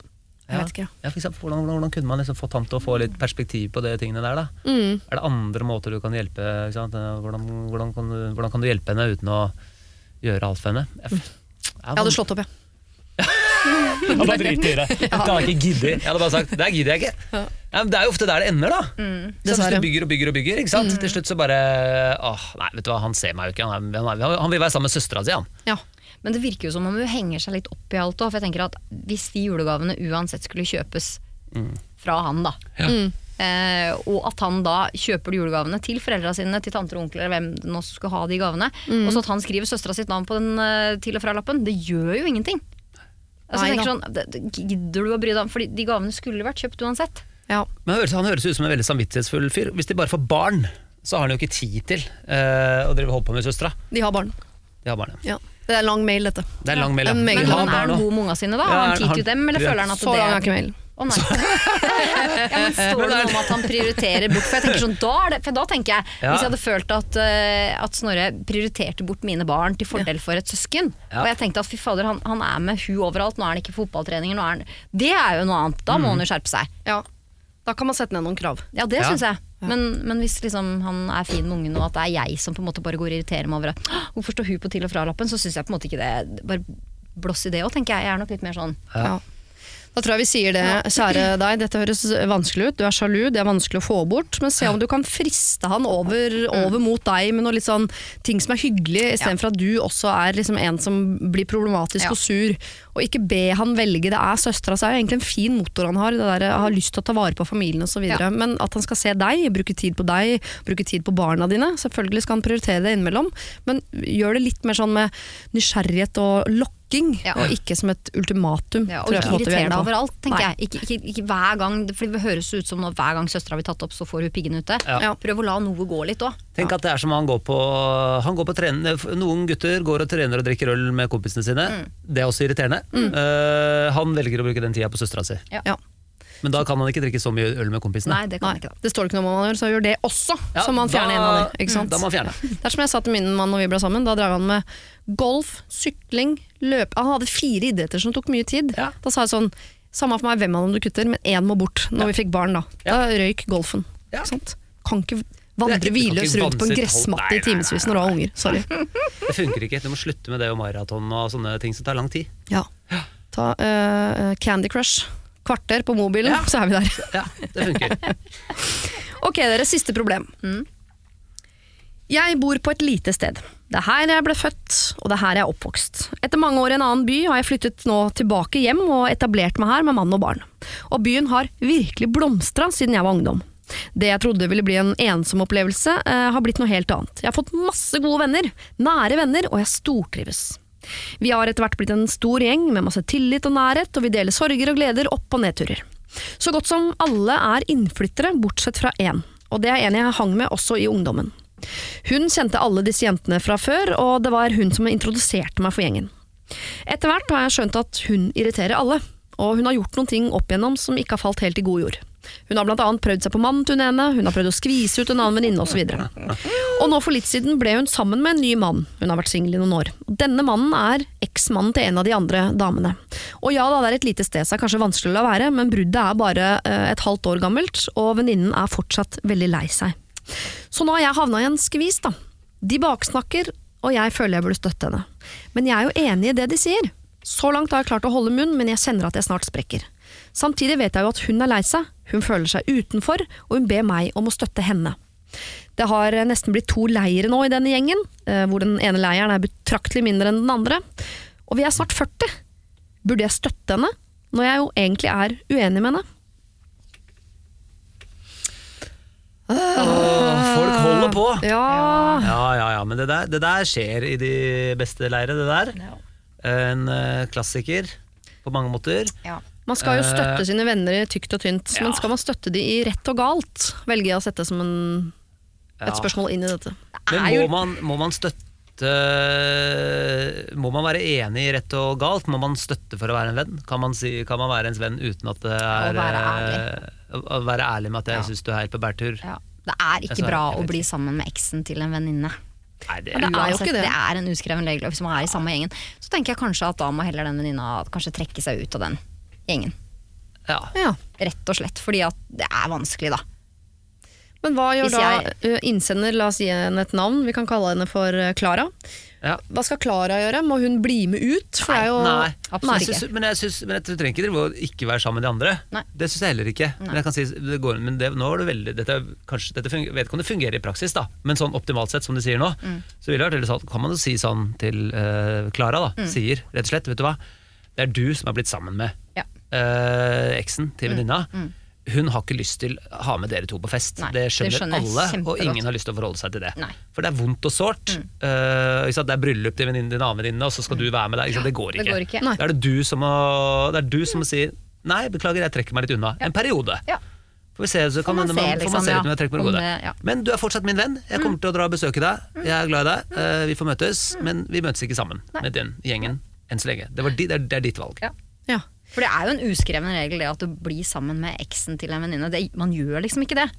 Jeg
Ja.
vet ikke.
ja for eksempel, hvordan, hvordan, kunne man liksom fått han til å få litt perspektiv på de tingene der? da?
Mm.
Er det andre måter du kan hjelpe? Hvordan, hvordan, kan du, hvordan kan du hjelpe henne uten å gjøre alt for henne? Jeg,
Jeg hadde slått opp, jeg.
Jeg bare driter i det. Jeg hadde ikke giddet. Jeg hadde bare sagt det her gidder jeg ikke. Ja, men det er jo ofte der det ender, da. Så hvis du bygger og bygger og bygger, ikke sant? til slutt så bare Åh, nei, vet du hva, han ser meg jo ikke. Han, er, han, er, han vil være sammen med søstera si, han.
Ja.
Men det virker jo som om hun henger seg litt opp i alt òg. For jeg tenker at hvis de julegavene uansett skulle kjøpes fra han, da.
Ja.
Mm.
Eh, og at han da kjøper de julegavene til foreldra sine, til tanter og onkler, hvem det nå skulle ha de gavene.
Mm.
Og så at han skriver søstera sitt navn på den eh, til og fra-lappen, det gjør jo ingenting. Altså, jeg
Nei
sånn, det, det, Gidder du å bry deg om Fordi de gavene skulle vært kjøpt uansett.
Ja.
Men han høres, han høres ut som en veldig samvittighetsfull fyr. Hvis de bare får barn, så har han jo ikke tid til eh, å drive holde på med søstera.
De har barn.
De har barn, ja.
Ja. Det er lang mail, dette.
Det er lang mail, ja.
Men,
Men
han er han god med unga sine, da?
Ja,
Har han tid til dem, eller føler han at
Så
det
lang er ikke mail.
Å nei. ja, men står det noe om at han prioriterer bort? For jeg tenker sånn, da, er det, for da tenker jeg,
Ja.
Hvis jeg hadde følt at, uh, at Snorre prioriterte bort mine barn til fordel for et søsken,
Ja.
og jeg tenkte at fy fader, han, han er med hun overalt, nå er han ikke på fotballtreninger, nå er han Det er jo noe annet, da må han jo skjerpe seg.
Ja. Da kan man sette ned noen krav.
Ja, det
Ja.
syns jeg. Men, men hvis liksom han er fin med ungen, og at det er jeg som på en måte bare går og irriterer meg over at Hvorfor står hun på til og fra-lappen, så syns jeg på en måte ikke det Bare blåss i det òg, tenker jeg. Jeg er nok litt mer sånn
Ja. Da tror jeg vi sier det, kjære deg, dette høres vanskelig ut, du er sjalu, det er vanskelig å få bort, men se om du kan friste han over, over mot deg med noe litt sånn ting som er hyggelig, istedenfor at du også er liksom en som blir problematisk
Ja.
og sur. Og ikke be han velge, det er søstera, så er det egentlig en fin motor han har, det der har lyst til å ta vare på familien osv.
Ja.
Men at han skal se deg, bruke tid på deg, bruke tid på barna dine, selvfølgelig skal han prioritere det innimellom, men gjør det litt mer sånn med nysgjerrighet og lokking,
Ja.
og ikke som et ultimatum.
Ja, og
tror
ikke
er
irritere deg overalt, tenker
Nei.
jeg. Ikke, ikke, ikke hver gang, for det høres ut som når hver gang søstera blir tatt opp, så får hun piggen ute.
Ja.
Prøv å la noe gå litt òg.
Tenk at det er som han går på, han går på trening, Noen gutter går og trener og drikker øl med kompisene sine.
Mm.
Det er også irriterende. Eh, han velger å bruke den tida på søstera si.
Ja.
Men da kan han ikke drikke så mye øl med kompisene.
Nei, det kan
Nei,
ikke da.
det står ikke noe om hva han gjør, så gjør det også.
Ja,
så må han fjerne
da-
en av dem. Ikke sant?
Da må han fjerne.
Det er som jeg sa til min mann når vi ble sammen. Da drev han med golf, sykling, løp Han hadde fire idretter som tok mye tid.
Ja.
Da sa jeg sånn Samme for meg hvem av dem du kutter, men én må bort. Når vi fikk barn, da. Da røyk golfen.
Ja.
Ikke sant? Kan ikke vandre hvilløs rundt på en gressmatte i timevis når du har unger. Sorry.
Det funker ikke. Du må slutte med det og maraton og sånne ting som tar lang tid.
Ja. Ta uh, Candy Crush. Kvarter på mobilen,
Ja.
så er vi der.
Ja, det funker.
Ok, dere, siste problem. Jeg bor på et lite sted. Det er her jeg ble født, og det er her jeg er oppvokst. Etter mange år i en annen by har jeg flyttet nå tilbake hjem og etablert meg her med mann og barn. Og byen har virkelig blomstra siden jeg var ungdom. Det jeg trodde ville bli en ensom opplevelse, eh, har blitt noe helt annet. Jeg har fått masse gode venner, nære venner, og jeg stortrives. Vi har etter hvert blitt en stor gjeng med masse tillit og nærhet, og vi deler sorger og gleder, opp- og nedturer. Så godt som alle er innflyttere, bortsett fra én, og det er en jeg hang med også i ungdommen. Hun kjente alle disse jentene fra før, og det var hun som introduserte meg for gjengen. Etter hvert har jeg skjønt at hun irriterer alle, og hun har gjort noen ting opp igjennom som ikke har falt helt i god jord. Hun har annet prøvd seg på mannen til hun ene, hun har prøvd å skvise ut en annen venninne osv. Og nå for litt siden ble hun sammen med en ny mann, hun har vært singel i noen år. Denne mannen er eksmannen til en av de andre damene. Og ja da, det er et lite sted, så er kanskje vanskelig å la være, men bruddet er bare eh, et halvt år gammelt, og venninnen er fortsatt veldig lei seg. Så nå har jeg havna i en skvis, da. De baksnakker, og jeg føler jeg burde støtte henne. Men jeg er jo enig i det de sier. Så langt har jeg klart å holde munn, men jeg kjenner at jeg snart sprekker. Samtidig vet jeg jo at hun er lei seg, hun føler seg utenfor, og hun ber meg om å støtte henne. Det har eh, nesten blitt to leire nå i denne gjengen, eh, hvor den ene leiren er betraktelig mindre enn den andre. Og vi er snart 40. Burde jeg støtte henne, når jeg jo egentlig er uenig med henne?
Åh, folk holder på!
Ja,
Ja, ja, ja, men det der, det der skjer i de beste leire, det der. En eh, klassiker på mange måter.
Man skal jo støtte
Eh,
sine venner i tykt og tynt,
ja.
men skal man støtte de i rett og galt? Velger jeg å sette som en, et
Ja.
spørsmål inn i dette.
Men må man, må man støtte Må man være enig i rett og galt? Må man støtte for å være en venn? Kan man, si, kan man være ens venn uten at det er
Å være ærlig.
eh, Å være ærlig med at jeg
Ja.
syns du er helt på bærtur?
Ja. Det er ikke bra å bli sammen med eksen til en venninne.
Nei, det,
er, det er jo
Uansett,
ikke det.
det er en uskreven regel. Hvis man er i samme gjengen, så tenker jeg kanskje at da må heller den venninna kanskje trekke seg ut av den gjengen.
ja.
Ja.
Rett og slett. Fordi at det er vanskelig, da.
Men hva gjør
jeg...
da innsender, la oss gi henne et navn, vi kan kalle henne for Klara.
Ja.
Hva skal Klara gjøre? Må hun bli med ut? Er jo
Nei,
absolutt
ikke. synes, men jeg synes, men jeg trenger ikke drive og ikke være sammen med de andre.
Nei.
Det syns jeg heller ikke. Men jeg kan si, det går, men det, nå er det veldig dette, kanskje, dette funger, vet ikke om det fungerer i praksis, da, men sånn optimalt sett, som de sier nå,
Mm.
så vil det sånn, kan man jo si sånn til Klara, Uh,
Mm.
Sier rett og slett, vet du hva, det er du som er blitt sammen med. Eh, eksen til venninna, hun har ikke lyst til å ha med dere to på fest.
Nei,
det
det
skjønner,
skjønner jeg
alle, og ingen har lyst til å forholde seg til det.
Nei.
For det er vondt og sårt. Eh, ikke det er bryllup til venninnen din, annen venninne, og så skal du være med der. Ikke sant? Det går
Det
ikke.
går ikke.
Da er det du som må, det er du som må si Nei, beklager, jeg trekker meg litt unna. En periode.
Ja.
Får vi se, så kan
man
man,
se,
man,
liksom,
man se
ja.
litt
det- ja.
Men du er fortsatt min venn. Jeg kommer til å dra og besøke deg. Jeg er glad i deg. Uh, vi får møtes, men vi møtes ikke sammen
Nei.
med den gjengen enn så lenge. Det, var det, er, det er ditt valg.
Ja.
Ja.
For det er jo en uskreven regel det at du blir sammen med eksen til en venninne. Man gjør liksom ikke det.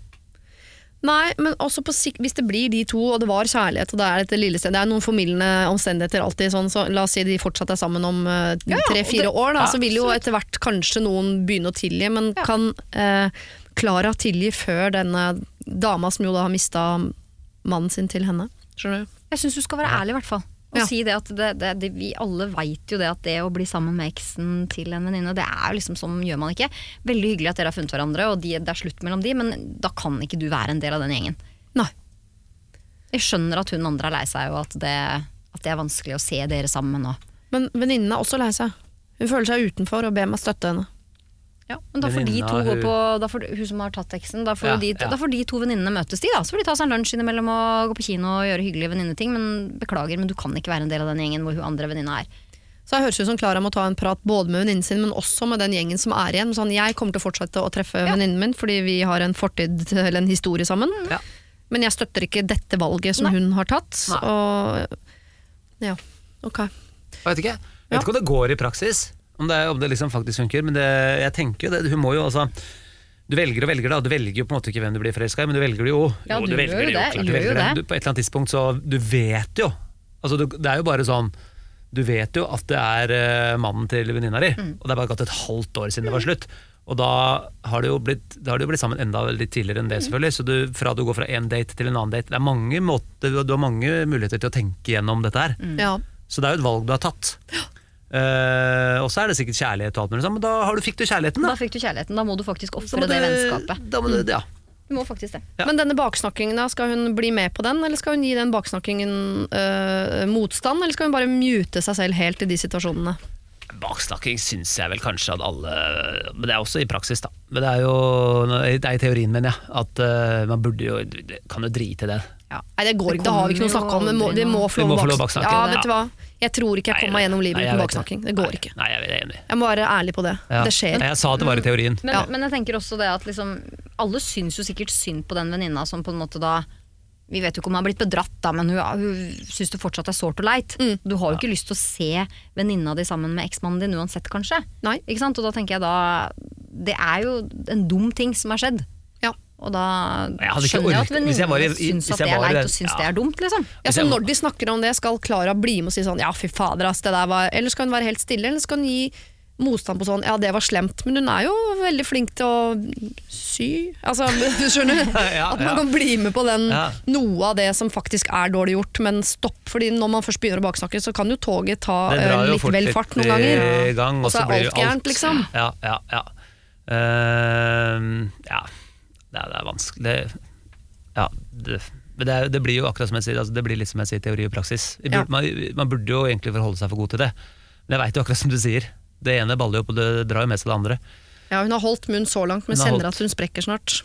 Nei, men også på sikt, hvis det blir de to, og det var kjærlighet, og det er dette lille stedet, Det er noen formildende omstendigheter alltid, sånn, så la oss si de fortsatt er sammen om eh,
Ja, ja,
tre-fire
og det-
år, da,
ja,
så vil jo etter hvert kanskje noen begynne å tilgi, men
Ja.
kan Klara uh, tilgi før denne dama som jo da har mista mannen sin til henne? Skjønner du?
Jeg syns du skal være ærlig, i hvert fall. Og
Ja.
si det at det, det, det, Vi alle veit jo det at det å bli sammen med eksen til en venninne, det er jo liksom sånn gjør man ikke. Veldig hyggelig at dere har funnet hverandre, og de, det er slutt mellom de, men da kan ikke du være en del av den gjengen.
Nei.
Jeg skjønner at hun andre er lei seg, og at det, at det er vanskelig å se dere sammen. nå.
Men venninnen er også lei seg. Hun føler seg utenfor og ber meg støtte henne.
Ja, men da får de to gå
hun-
på da får, Hun som har tatt teksten. da får,
Ja,
de,
ja.
da får de to venninnene møtes, de da. Så får de ta seg en lunsj innimellom og gå på kino og gjøre hyggelige venninneting. Men beklager, men du kan ikke være en del av den gjengen hvor hun andre venninna er.
Så jeg høres ut som Klara må ta en prat både med venninnen sin, men også med den gjengen som er igjen. Sånn, jeg kommer til å fortsette å treffe venninnen min, fordi vi har en fortid eller en historie sammen.
Ja.
Men jeg støtter ikke dette valget som
Nei.
hun har tatt.
Nei.
Og ja, ok.
Jeg vet ikke. Jeg vet ikke om det går i praksis, om det, om det liksom faktisk funker. Men det, jeg tenker jo det, hun må jo altså Du velger og velger, da. Du velger jo på en måte ikke hvem du blir forelska i, men du velger det jo.
Ja,
jo,
du
velger
gjør jo det,
klart
velger jo det.
Du, på et eller annet tidspunkt så Du vet jo. Altså, du, det er jo bare sånn Du vet jo at det er uh, mannen til venninna di,
Mm.
og det er bare gått et halvt år siden det var slutt. Og da har du jo blitt, da har du jo blitt sammen enda litt tidligere enn
Mm.
det, selvfølgelig. Så du, fra du går fra én date til en annen date Det er mange måter, Du har mange muligheter til å tenke gjennom dette her.
Mm.
Ja.
Så det er jo et valg du har tatt. Eh, og så er det sikkert kjærlighet og alt mulig men da har du, fikk du kjærligheten,
Da
da.
fikk du kjærligheten. Da må du faktisk ofre det vennskapet.
Da må du, ja.
Du må faktisk det.
Ja.
Men denne baksnakkingen, da, skal hun bli med på den, eller skal hun gi den baksnakkingen øh, motstand, eller skal hun bare mute seg selv helt i de situasjonene?
Baksnakking syns jeg vel kanskje at alle Men det er også i praksis, da. Men det er jo det er i teorien, mener jeg, at eh, man burde jo Kan jo drite i det.
Nei, det går ikke, det har vi ikke noe å snakke om. Vi må, må få lov å baksnakke, Ja, vet du hva? Jeg tror ikke jeg kommer meg gjennom livet uten baksnakking. Det går
Nei,
ikke.
Nei, jeg er enig.
Jeg må være ærlig på det.
Ja.
Det skjer.
Jeg sa at det var i teorien.
Men,
Ja.
men jeg tenker også det at liksom, alle syns jo sikkert synd på den venninna som på en måte da Vi vet jo ikke om hun har blitt bedratt, da, men hun, hun syns det fortsatt er sårt og leit.
Mm.
Du har jo ikke lyst til å se venninna di sammen med eksmannen din uansett, kanskje.
Nei.
Ikke sant? Og da tenker jeg da Det er jo en dum ting som har skjedd. Og da skjønner jeg at venninnene syns at det er leit og syns
ja.
det er dumt, liksom.
Ja, så Når de snakker om det, skal Klara bli med og si sånn ja, fy fader, ass, det der var Eller skal hun være helt stille, eller skal hun gi motstand på sånn ja, det var slemt. Men hun er jo veldig flink til å sy. Altså, du skjønner? At man kan bli med på den noe av det som faktisk er dårlig gjort, men stopp. Fordi når man først begynner å baksnakke, så kan jo toget ta eh,
jo
litt vel fart noen ganger.
gang,
Og så er alt gærent, liksom.
Ja, ja, ja. Uh, ja. Det, er, det er vanskelig det, Ja, det, men det, det blir jo akkurat som jeg sier, altså det blir litt som jeg sier, teori og praksis.
Ja.
man, man burde jo egentlig forholde seg for god til det. Men jeg veit jo akkurat som du sier. Det ene baller jo opp, og det drar jo med seg det andre.
Ja, hun har holdt munn så langt, men kjenner at hun sprekker snart.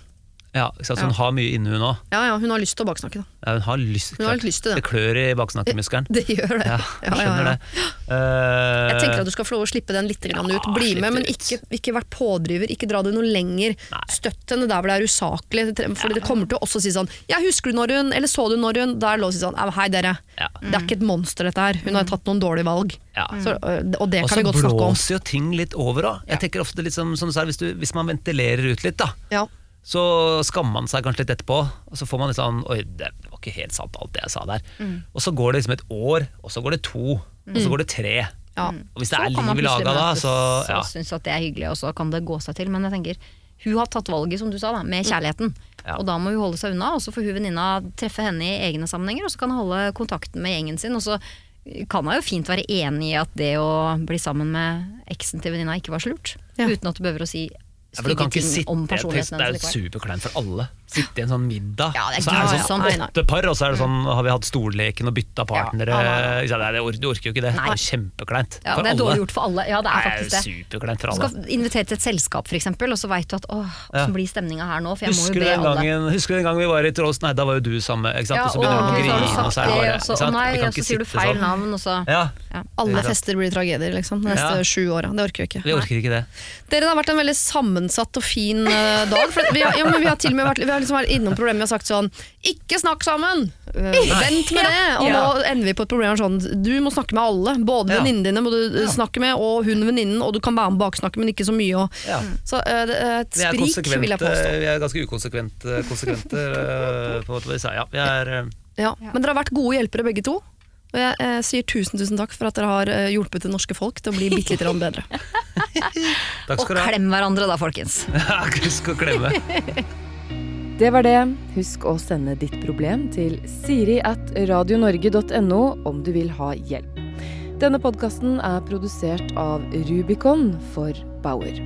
Ja, ikke sant? Så
Ja.
hun har mye inni hun òg.
Ja, ja, hun har lyst til å baksnakke, da.
Ja, hun har lyst,
Hun har litt lyst til det.
Det klør i baksnakkemuskelen.
Det gjør det.
Ja, jeg skjønner det.
Jeg
Eh,
tenker at du skal få lov å slippe den litt grann ut.
Ja,
Bli
slipp
med, men
ut.
ikke, ikke vært pådriver. Ikke dra det noe lenger.
Nei.
Støtt henne der hvor det er usaklig. For det kommer til å også si sånn Ja, husker du når hun Eller så du når hun Da er det lov å si sånn «Ja, Hei, dere.
Ja.
Det er ikke et monster, dette her. Hun har tatt noen dårlige valg.
Ja.
Så, øh, og det
Og
kan
så
vi godt snakke om.
blåser jo ting litt over òg. Jeg tenker ofte litt som, som du sa, hvis, du, hvis man ventilerer ut litt, da,
Ja.
Så skammer man seg kanskje litt etterpå. Og så får man litt sånn Oi, det var ikke helt sant alt det jeg sa der.
Mm.
Og så går det liksom et år, og så går det to, og så går det tre.
Ja.
Og hvis det
Så
er
kan man
liv i laga da,
så...
så ja.
syns at det er hyggelig, og så kan det gå seg til. Men jeg tenker, hun har tatt valget, som du sa, da, med kjærligheten.
Ja.
Og da må hun holde seg unna, og så får hun venninna treffe henne i egne sammenhenger, og så kan hun holde kontakten med gjengen sin. Og så kan hun jo fint være enig i at det å bli sammen med eksen til venninna ikke var så lurt.
Ja.
Uten at du behøver å si
Ja, for du kan ikke sitte
om personligheten
Det er jo superkleint for alle. Sitte i en sånn middag,
Ja, er
så er det sånn
Nei, nei.
åtte par, og så er det sånn har vi hatt stolleken og bytta partnere.
Ja,
Ikke? Nei, Du orker jo ikke det. Det er kjempekleint for
det er
alle.
dårlig gjort for alle. Ja, det er
Nei,
faktisk det.
superkleint for alle.
Du skal invitere til et selskap, for eksempel, og så veit du at åh, åssen blir stemninga her nå? For jeg må
Husker
jo be
den
alle.
husker du den gangen vi var i Trås? Nei, da var jo du samme. Ikke sant? Og så begynner du å grine, og så er det bare
nei, og så sier du feil
sånn.
navn, og så
Ja,
Alle fester blir tragedier, liksom. De neste sju åra. Det orker vi ikke.
vi orker ikke det.
Dere, det har vært en veldig sammensatt og fin uh, dag. For vi, har, ja, men vi har til og med vært, vi har liksom vært innom problemet og sagt sånn Ikke snakk sammen! Uh, vent med det! Og nå ender vi på et problem sånn Du må snakke med alle. Både
Ja.
venninnene dine må du eh, snakke med, og hun venninnen, og du kan være med baksnakke, men ikke så mye. Og, så uh, det er et
er,
sprik, vil jeg påstå.
vi er ganske ukonsekvente konsekvente, på vi sa. Ja, vi er
Ja. Men dere har vært gode hjelpere begge to. Og jeg eh, sier tusen tusen takk for at dere har eh, hjulpet det norske folk til å bli bitte litt bedre.
Takk
Og
skal du ha.
klem hverandre da, folkens.
Husk å klemme.
Det var det. Husk å sende ditt problem til siri at radionorge.no om du vil ha hjelp. Denne podkasten er produsert av Rubicon for Bauer.